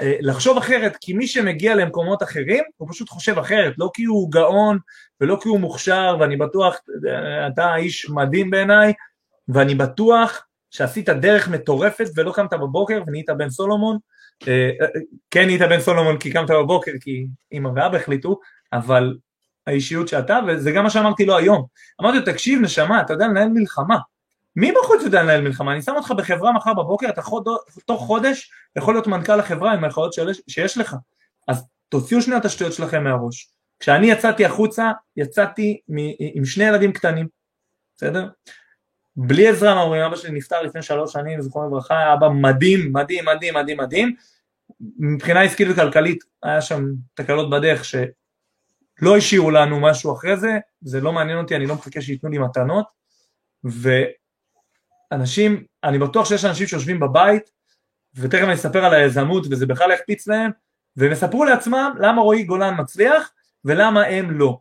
אה, לחשוב אחרת, כי מי שמגיע למקומות אחרים, הוא פשוט חושב אחרת, לא כי הוא גאון ולא כי הוא מוכשר, ואני בטוח, אה, אתה איש מדהים בעיניי, ואני בטוח שעשית דרך מטורפת ולא קמת בבוקר ונהיית בן סולומון, אה, כן נהיית בן סולומון כי קמת בבוקר, כי אמא ואבא החליטו, אבל האישיות שאתה, וזה גם מה שאמרתי לו היום. אמרתי לו, תקשיב נשמה, אתה יודע לנהל מלחמה. מי בחוץ יודע לנהל מלחמה? אני שם אותך בחברה מחר בבוקר, אתה חוד, תוך חודש יכול להיות מנכ"ל החברה עם היכולות שיש לך. אז תוציאו שני התשתיות שלכם מהראש. כשאני יצאתי החוצה, יצאתי עם שני ילדים קטנים, בסדר? בלי עזרה מההורים, אבא שלי נפטר לפני שלוש שנים, זכרונו לברכה, היה אבא מדהים, מדהים, מדהים, מדהים, מדהים. מבחינה עסקית וכלכלית, היה שם תקלות בדרך שלא השאירו לנו משהו אחרי זה, זה לא מעניין אותי, אני לא מחכה שייתנו לי מתנות, ואנשים, אני בטוח שיש אנשים שיושבים בבית, ותכף אני אספר על היזמות וזה בכלל יקפיץ להם, והם יספרו לעצמם למה רועי גולן מצליח ולמה הם לא.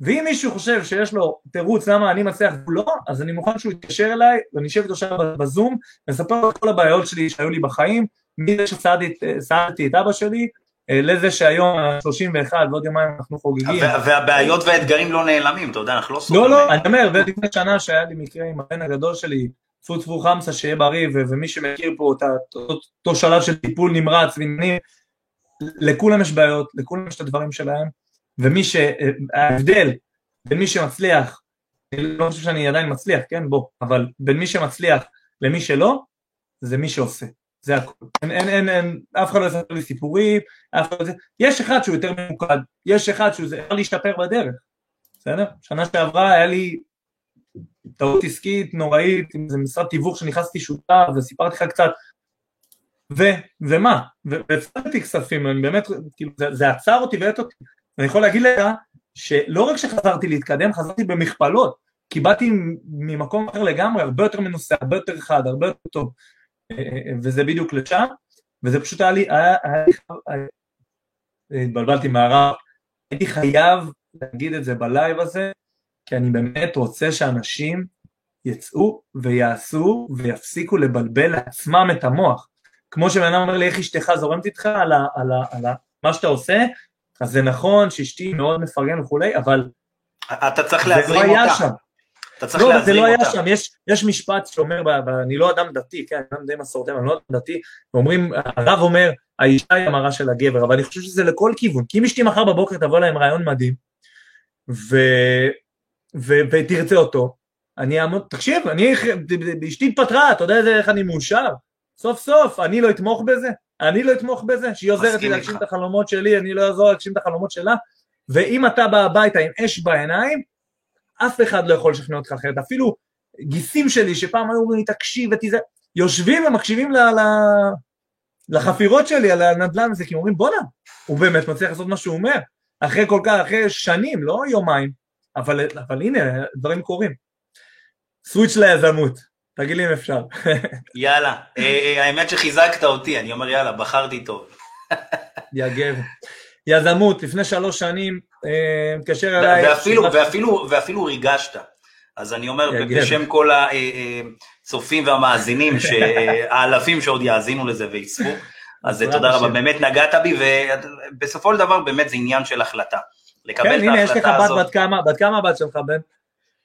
ואם מישהו חושב שיש לו תירוץ למה אני מצליח והוא לא, אז אני מוכן שהוא יתקשר אליי ואני אשב איתו שם בזום ואספר לו את כל הבעיות שלי שהיו לי בחיים, מזה שסעדתי את אבא שלי, לזה שהיום 31 ועוד יומיים אנחנו חוגגים. והבעיות והאתגרים לא נעלמים, אתה יודע, אנחנו לא סוגרים. לא, לא, אני אומר, ולפני שנה שהיה לי מקרה עם הבן הגדול שלי, טפו טפו חמסה, שיהיה בריא, ומי שמכיר פה את אותו שלב של טיפול נמרץ ועניינים, לכולם יש בעיות, לכולם יש את הדברים שלהם, ומי שההבדל בין מי שמצליח, אני לא חושב שאני עדיין מצליח, כן, בוא, אבל בין מי שמצליח למי שלא, זה מי שעושה. זה הכול. אין, אין, אין, אין, אף אחד לא יספר לי סיפורים, אף אחד לא... יש אחד שהוא יותר ממוקד, יש אחד שהוא זה, להשתפר בדרך, בסדר? שנה שעברה היה לי טעות עסקית נוראית, אם זה משרד תיווך שנכנסתי שותף וסיפרתי לך קצת, ו, ומה? והפסדתי כספים, אני באמת, כאילו, זה, זה עצר אותי ואת אותי. אני יכול להגיד לך שלא רק שחזרתי להתקדם, חזרתי במכפלות, כי באתי ממקום אחר לגמרי, הרבה יותר מנוסה, הרבה יותר חד, הרבה יותר טוב, וזה בדיוק לשם, וזה פשוט היה לי, היה, היה, התבלבלתי מהרב, הייתי חייב להגיד את זה בלייב הזה, כי אני באמת רוצה שאנשים יצאו ויעשו ויפסיקו לבלבל לעצמם את המוח. כמו שבן אדם אומר לי, איך אשתך זורמת איתך על, ה, על, ה, על ה, מה שאתה עושה, אז זה נכון שאשתי מאוד מפרגן וכולי, אבל אתה צריך להזרים לא אותה. שם. אתה צריך לא, להזרים זה לא אותה. היה שם, יש, יש משפט שאומר, אני לא אדם דתי, כן, אני אדם די מסורתי, אבל אני לא אדם דתי, ואומרים, הרב אומר, האישה היא המראה של הגבר, אבל אני חושב שזה לכל כיוון, כי אם אשתי מחר בבוקר תבוא להם רעיון מדהים, ו, ו, ותרצה אותו, אני אעמוד, תקשיב, אני, אשתי התפטרה, אתה יודע איך אני מאושר? סוף סוף, אני לא אתמוך בזה? אני לא אתמוך בזה? שהיא עוזרת לי להגשים את החלומות שלי, אני לא אעזור להגשים את החלומות שלה? ואם אתה בא הביתה עם אש בעיניים, אף אחד לא יכול לשכנע אותך אחרת. אפילו גיסים שלי, שפעם היו אומרים לי, תקשיב ותיזהר, יושבים ומקשיבים ל, ל, לחפירות שלי על הנדל"ן הזה, כי הם אומרים, בואנה, הוא באמת מצליח לעשות מה שהוא אומר. אחרי כל כך, אחרי שנים, לא יומיים, אבל, אבל הנה, דברים קורים. סוויץ' ליזמות. תגיד לי אם אפשר. <laughs> יאללה, אה, אה, האמת שחיזקת אותי, אני אומר יאללה, בחרתי טוב. <laughs> יגב. יזמות, לפני שלוש שנים, מתקשר אליי... ואפילו, ואפילו, ואפילו ריגשת. אז אני אומר, בשם כל הצופים והמאזינים, <laughs> האלפים שעוד יאזינו לזה ויצפו, אז תודה רבה, באמת נגעת בי, ובסופו של דבר באמת זה עניין של החלטה. לקבל כן, את הנה, יש לך בת בת כמה, בת כמה הבת שלך, בן?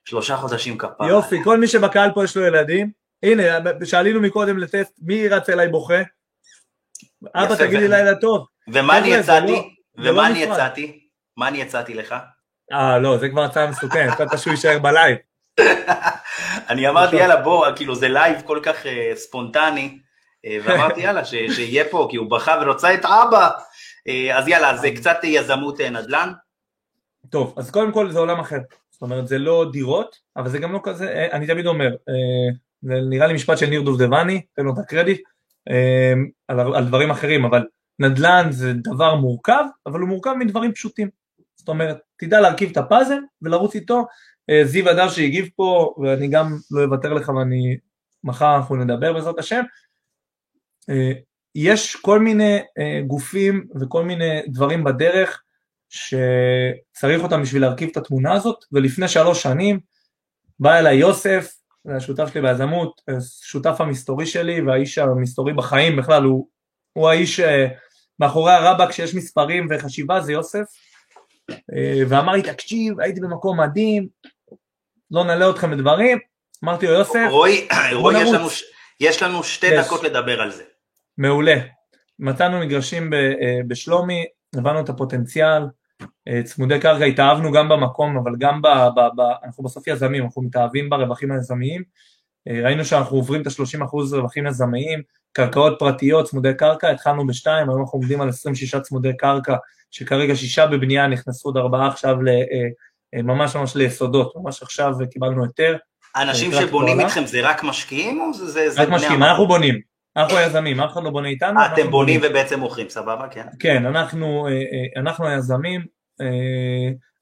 שלושה חודשים כפרה. יופי, כל מי שבקהל פה יש לו ילדים. הנה, שאלינו מקודם לטסט, מי רץ אליי בוכה? אבא, תגיד לי לילה טוב. ומה אני יצאתי? לא- ומה לא אני יצאתי? מה אני הצעתי לך? אה, לא, זה כבר הצעה מסוכנת, חשבת שהוא יישאר בלייב. אני אמרתי, יאללה, בוא, כאילו זה לייב כל כך אה, ספונטני, אה, ואמרתי, יאללה, שיהיה פה, כי הוא בכה ורוצה את אבא. אה, אז יאללה, זה קצת יזמות נדל"ן. טוב, אז קודם כל זה עולם אחר. זאת אומרת זה לא דירות, אבל זה גם לא כזה, אני תמיד אומר, זה נראה לי משפט של ניר דובדבני, תן לו את הקרדיט, על, על דברים אחרים, אבל נדל"ן זה דבר מורכב, אבל הוא מורכב מדברים פשוטים. זאת אומרת, תדע להרכיב את הפאזל ולרוץ איתו. זיו הדר שהגיב פה, ואני גם לא אוותר לך ואני, מחר אנחנו נדבר בעזרת השם. יש כל מיני גופים וכל מיני דברים בדרך שצריך אותם בשביל להרכיב את התמונה הזאת, ולפני שלוש שנים בא אליי יוסף, זה השותף שלי ביזמות, שותף המסתורי שלי והאיש המסתורי בחיים בכלל, הוא, הוא האיש אה, מאחורי הרבאק שיש מספרים וחשיבה, זה יוסף, אה, ואמר לי, תקשיב, הייתי במקום מדהים, לא נעלה אתכם בדברים, אמרתי לו, יוסף, רועי, רועי יש, לנו, יש לנו שתי יש. דקות לדבר על זה. מעולה. מצאנו מגרשים אה, בשלומי, הבנו את הפוטנציאל, צמודי קרקע התאהבנו גם במקום, אבל גם ב, ב, ב... אנחנו בסוף יזמים, אנחנו מתאהבים ברווחים היזמיים. ראינו שאנחנו עוברים את ה-30% רווחים יזמיים, קרקעות פרטיות, צמודי קרקע, התחלנו בשתיים, היום אנחנו עומדים על 26 צמודי קרקע, שכרגע שישה בבנייה, נכנסו עוד ארבעה עכשיו ממש ממש ליסודות, ממש עכשיו קיבלנו היתר. האנשים שבונים איתכם זה רק משקיעים או זה... רק משקיעים, אנחנו בונים. אנחנו היזמים, אף אחד לא בונה איתנו. אה, אתם בונים ובעצם מוכרים, סבבה, כן. כן, אנחנו, אה, אה, אנחנו היזמים,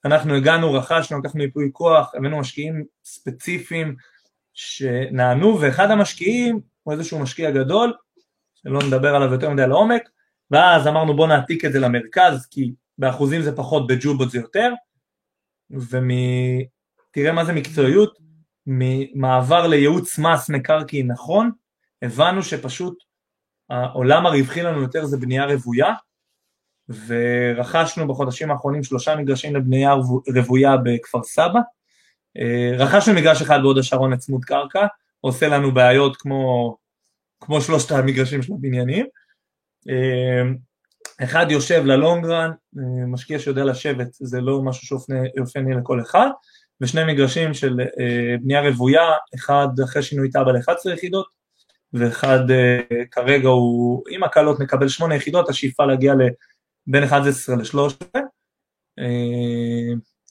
אנחנו הגענו, רכשנו, לקחנו ייפוי כוח, הבאנו משקיעים ספציפיים שנענו, ואחד המשקיעים הוא איזשהו משקיע גדול, שלא נדבר עליו יותר מדי לעומק, ואז אמרנו בוא נעתיק את זה למרכז, כי באחוזים זה פחות, בג'ובות זה יותר, ותראה מה זה מקצועיות, ממעבר לייעוץ מס מקרקעין נכון, הבנו שפשוט העולם הרווחי לנו יותר זה בנייה רוויה, ורכשנו בחודשים האחרונים שלושה מגרשים לבנייה רוויה בכפר סבא, אה, רכשנו מגרש אחד בהוד השרון לצמוד קרקע, עושה לנו בעיות כמו, כמו שלושת המגרשים של הבניינים. אה, אחד יושב ללונגרן, אה, משקיע שיודע לשבת, זה לא משהו שאופייני לכל אחד, ושני מגרשים של אה, בנייה רוויה, אחד אחרי שינוי תב"ע ל-11 יחידות, ואחד כרגע הוא, עם הקלות מקבל 8 יחידות, השאיפה להגיע בין 11 ל-13.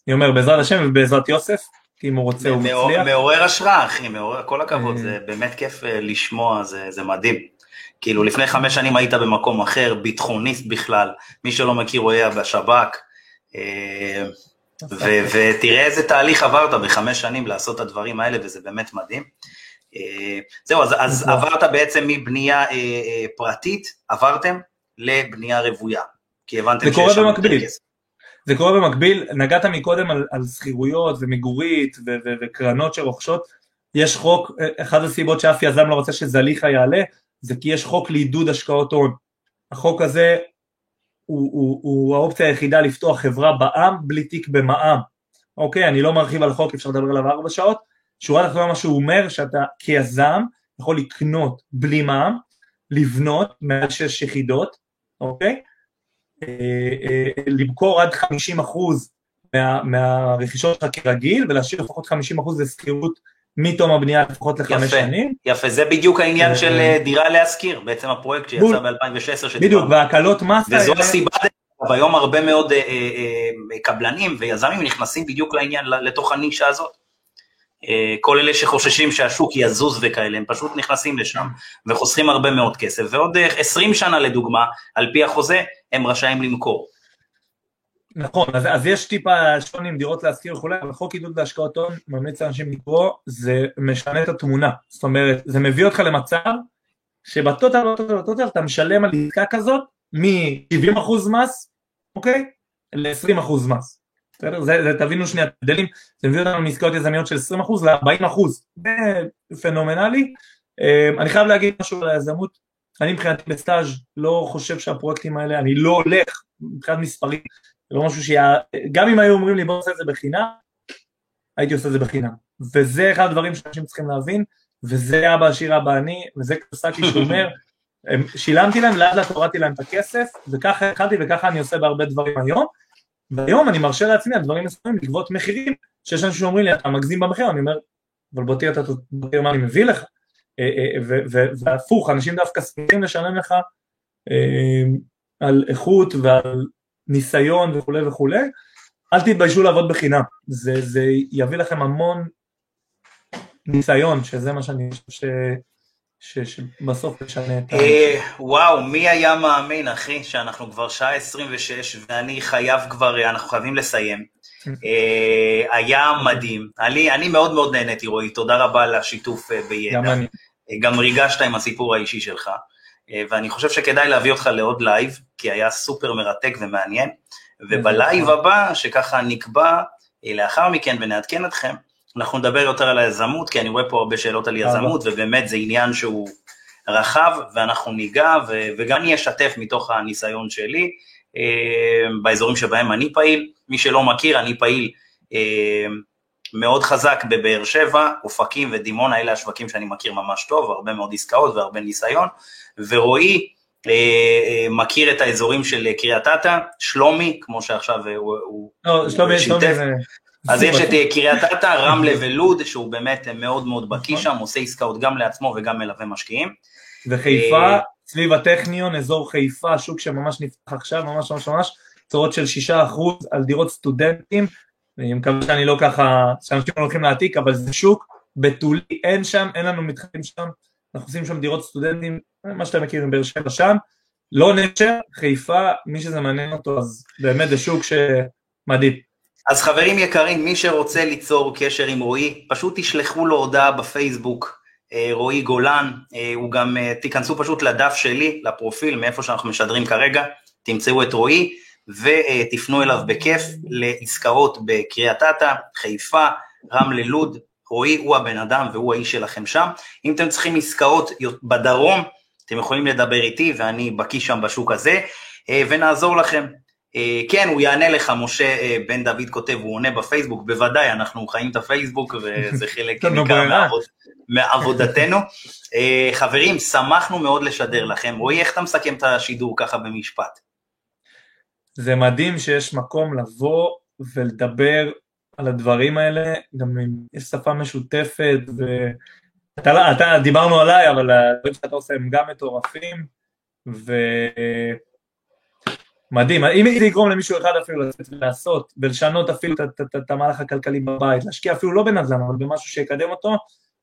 אני אומר בעזרת השם ובעזרת יוסף, כי אם הוא רוצה הוא מצליח. מעורר השראה אחי, מעורר, כל הכבוד, זה באמת כיף לשמוע, זה מדהים. כאילו לפני חמש שנים היית במקום אחר, ביטחוניסט בכלל, מי שלא מכיר הוא היה בשב"כ, אה, ותראה איזה תהליך עברת בחמש שנים לעשות את הדברים האלה, וזה באמת מדהים. אה, זהו, אז, אז נכון. עברת בעצם מבנייה אה, פרטית, עברתם לבנייה רוויה, כי הבנתם שיש שם יותר כסף. זה קורה במקביל, נגעת מקודם על, על שכירויות ומגורית ו- ו- וקרנות שרוכשות, יש חוק, אחת הסיבות שאף יזם לא רוצה שזליכה יעלה, זה כי יש חוק לעידוד השקעות הון. החוק הזה הוא, הוא, הוא האופציה היחידה לפתוח חברה בע"מ בלי תיק במע"מ. אוקיי, אני לא מרחיב על החוק, אפשר לדבר עליו ארבע שעות. שורה תחתונה מה שהוא אומר, שאתה כיזם יכול לקנות בלי מע"מ, לבנות מעל שש יחידות, אוקיי? אה, אה, למכור עד 50% מה, מהרכישות שלך כרגיל ולהשאיר לפחות 50% לשכירות מתום הבנייה לפחות לחמש שנים. יפה, זה בדיוק העניין של אה, אה, דירה להשכיר, בעצם הפרויקט שיצא ב-2016. בדיוק, והקלות מס וזו הסיבה, והיום הרבה מאוד אה, קבלנים ויזמים נכנסים בדיוק לעניין, לתוך הנישה הזאת. כל אלה שחוששים שהשוק יזוז וכאלה, הם פשוט נכנסים לשם וחוסכים הרבה מאוד כסף, ועוד 20 שנה לדוגמה, על פי החוזה, הם רשאים למכור. נכון, אז, אז יש טיפה שוני עם דירות להשכיר וכולי, אבל חוק עידוד להשקעות הון, ממליץ לאנשים לקרוא, זה משנה את התמונה. זאת אומרת, זה מביא אותך למצב שבטוטל, בטוטל, בטוטל אתה משלם על עסקה כזאת מ-70% מס, אוקיי? ל-20% מס. בסדר? זה, זה, תבינו שנייה את ההבדלים, זה מביא אותנו מעסקאות יזמיות של 20% ל-40%. זה פנומנלי. אמ, אני חייב להגיד משהו על היזמות, אני מבחינתי בסטאז' לא חושב שהפרויקטים האלה, אני לא הולך מבחינת מספרים זה לא משהו שהיה, גם אם היו אומרים לי בוא נעשה את זה בחינם, הייתי עושה את זה בחינם. וזה אחד הדברים שאנשים צריכים להבין, וזה אבא עשיר אבא אני, וזה קסקי שאומר, <laughs> שילמתי להם, לאט לאט הורדתי להם את הכסף, וככה התחלתי וככה אני עושה בהרבה דברים היום, והיום אני מרשה לעצמי על דברים מסוימים לגבות מחירים, שיש אנשים שאומרים לי אתה מגזים במחיר, אני אומר, אבל בוא תראה, תראה מה אני מביא לך, אה, אה, והפוך, אנשים דווקא שמחים לשלם לך אה, על איכות ועל ניסיון וכולי וכולי, אל תתביישו לעבוד בחינם, זה, זה יביא לכם המון ניסיון, שזה מה שאני חושב ש... שבסוף משנה את ה... אה, וואו, מי היה מאמין, אחי, שאנחנו כבר שעה 26 ואני חייב כבר, אה, אנחנו חייבים לסיים. אה, היה מדהים. אני מאוד מאוד נהניתי, רועי, תודה רבה על השיתוף בידע. גם אני. גם ריגשת עם הסיפור האישי שלך. אה, ואני חושב שכדאי להביא אותך לעוד לייב, כי היה סופר מרתק ומעניין, ובלייב הבא, שככה נקבע אה, לאחר מכן ונעדכן אתכם, אנחנו נדבר יותר על היזמות, כי אני רואה פה הרבה שאלות על יזמות, ובאמת זה עניין שהוא רחב, ואנחנו ניגע, וגם אני אשתף מתוך הניסיון שלי, אה, באזורים שבהם אני פעיל, מי שלא מכיר, אני פעיל מאוד חזק בבאר שבע, אופקים ודימונה, אלה השווקים שאני מכיר ממש טוב, הרבה מאוד עסקאות והרבה ניסיון, ורועי מכיר את האזורים של קריית אתא, שלומי, כמו שעכשיו הוא, לא, שלומי, שלומי זה... אז יש את קריית אתא, רמלה ולוד, שהוא באמת מאוד מאוד בקיא נכון. שם, עושה עסקאות גם לעצמו וגם מלווה משקיעים. וחיפה, סביב הטכניון, אזור חיפה, שוק שממש נפתח עכשיו, ממש ממש ממש, צורות של שישה אחוז על דירות סטודנטים, אני מקווה שאני לא ככה, שאנשים לא הולכים להעתיק, אבל זה שוק בתולי, אין שם, אין לנו מתחרים שם, אנחנו עושים שם דירות סטודנטים, מה שאתם מכירים, באר שבע שם, לא נשר, חיפה, מי שזה מעניין אותו, אז באמת זה שוק שמדהים. אז חברים יקרים, מי שרוצה ליצור קשר עם רועי, פשוט תשלחו לו הודעה בפייסבוק, אה, רועי גולן, אה, הוא גם, אה, תיכנסו פשוט לדף שלי, לפרופיל, מאיפה שאנחנו משדרים כרגע, תמצאו את רועי, ותפנו אליו בכיף לעסקאות בקריית אתא, חיפה, רמלה לוד, רועי הוא הבן אדם והוא האיש שלכם שם. אם אתם צריכים עסקאות בדרום, אתם יכולים לדבר איתי ואני בקיא שם בשוק הזה, ונעזור לכם. כן, הוא יענה לך, משה בן דוד כותב, הוא עונה בפייסבוק, בוודאי, אנחנו חיים את הפייסבוק וזה <laughs> חלק ניכר מעבוד, מעבודתנו. חברים, שמחנו מאוד לשדר לכם. רועי, איך אתה מסכם את השידור ככה במשפט? זה מדהים שיש מקום לבוא ולדבר על הדברים האלה, גם אם יש שפה משותפת, ואתה, אתה, דיברנו עליי, אבל הדברים שאתה עושה הם גם מטורפים, ומדהים, אם זה יגרום למישהו אחד אפילו לצאת ולעשות, ולשנות אפילו את המהלך הכלכלי בבית, להשקיע אפילו לא בנדל"ן, אבל במשהו שיקדם אותו,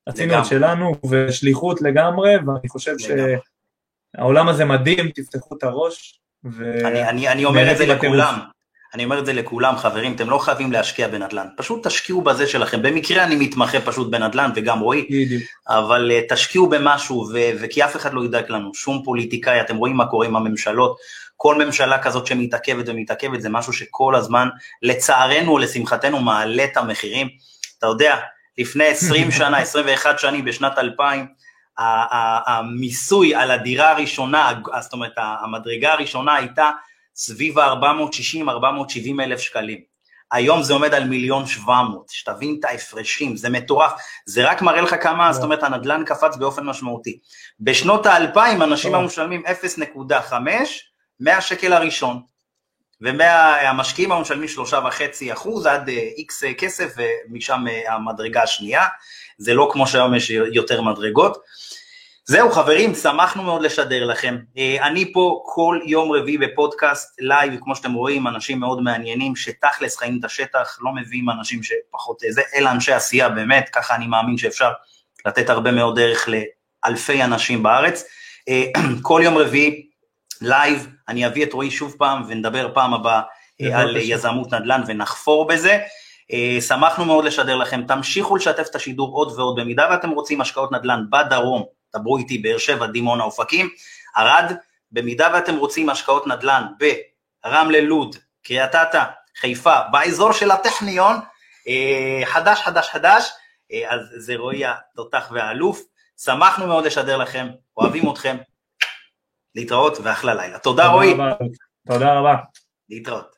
עשינו את שלנו, ושליחות לגמרי, ואני חושב שהעולם הזה מדהים, תפתחו את הראש, ו... אני, אני, אני אומר את זה לכולם, אני אומר את זה לכולם, חברים, אתם לא חייבים להשקיע בנדל"ן, פשוט תשקיעו בזה שלכם. במקרה אני מתמחה פשוט בנדל"ן וגם רועי, אבל אה, תשקיעו במשהו, ו- וכי אף אחד לא ידאג לנו, שום פוליטיקאי, אתם רואים מה קורה עם הממשלות, כל ממשלה כזאת שמתעכבת ומתעכבת זה משהו שכל הזמן, לצערנו או לשמחתנו, מעלה את המחירים. אתה יודע, לפני 20 <laughs> שנה, 21 שנים, בשנת 2000, המיסוי על הדירה הראשונה, זאת אומרת המדרגה הראשונה הייתה סביב ה-460-470 אלף שקלים. היום זה עומד על מיליון 700, שתבין את ההפרשים, זה מטורף, זה רק מראה לך כמה, זאת אומרת הנדלן קפץ באופן משמעותי. בשנות האלפיים אנשים היו משלמים 0.5 מהשקל הראשון, והמשקיעים היו משלמים שלושה וחצי אחוז עד איקס אה, כסף ומשם אה, המדרגה השנייה, זה לא כמו שהיום יש יותר מדרגות. זהו חברים, שמחנו מאוד לשדר לכם. אה, אני פה כל יום רביעי בפודקאסט לייב, כמו שאתם רואים, אנשים מאוד מעניינים שתכלס חיים את השטח, לא מביאים אנשים שפחות זה, אלא אנשי עשייה באמת, ככה אני מאמין שאפשר לתת הרבה מאוד דרך לאלפי אנשים בארץ. אה, <clears throat> כל יום רביעי לייב, אני אביא את רועי שוב פעם ונדבר פעם הבאה אה, על יזמות נדל"ן ונחפור בזה. שמחנו מאוד לשדר לכם, תמשיכו לשתף את השידור עוד ועוד, במידה ואתם רוצים השקעות נדל"ן בדרום, דברו איתי באר שבע, דימונה, אופקים, ערד, במידה ואתם רוצים השקעות נדל"ן ברמלה, לוד, קריית אתא, חיפה, באזור של הטכניון, אה, חדש, חדש, חדש, אה, אז זה רועי התותח והאלוף, שמחנו מאוד לשדר לכם, אוהבים אתכם, להתראות ואחלה לילה. תודה רועי. תודה רבה. להתראות.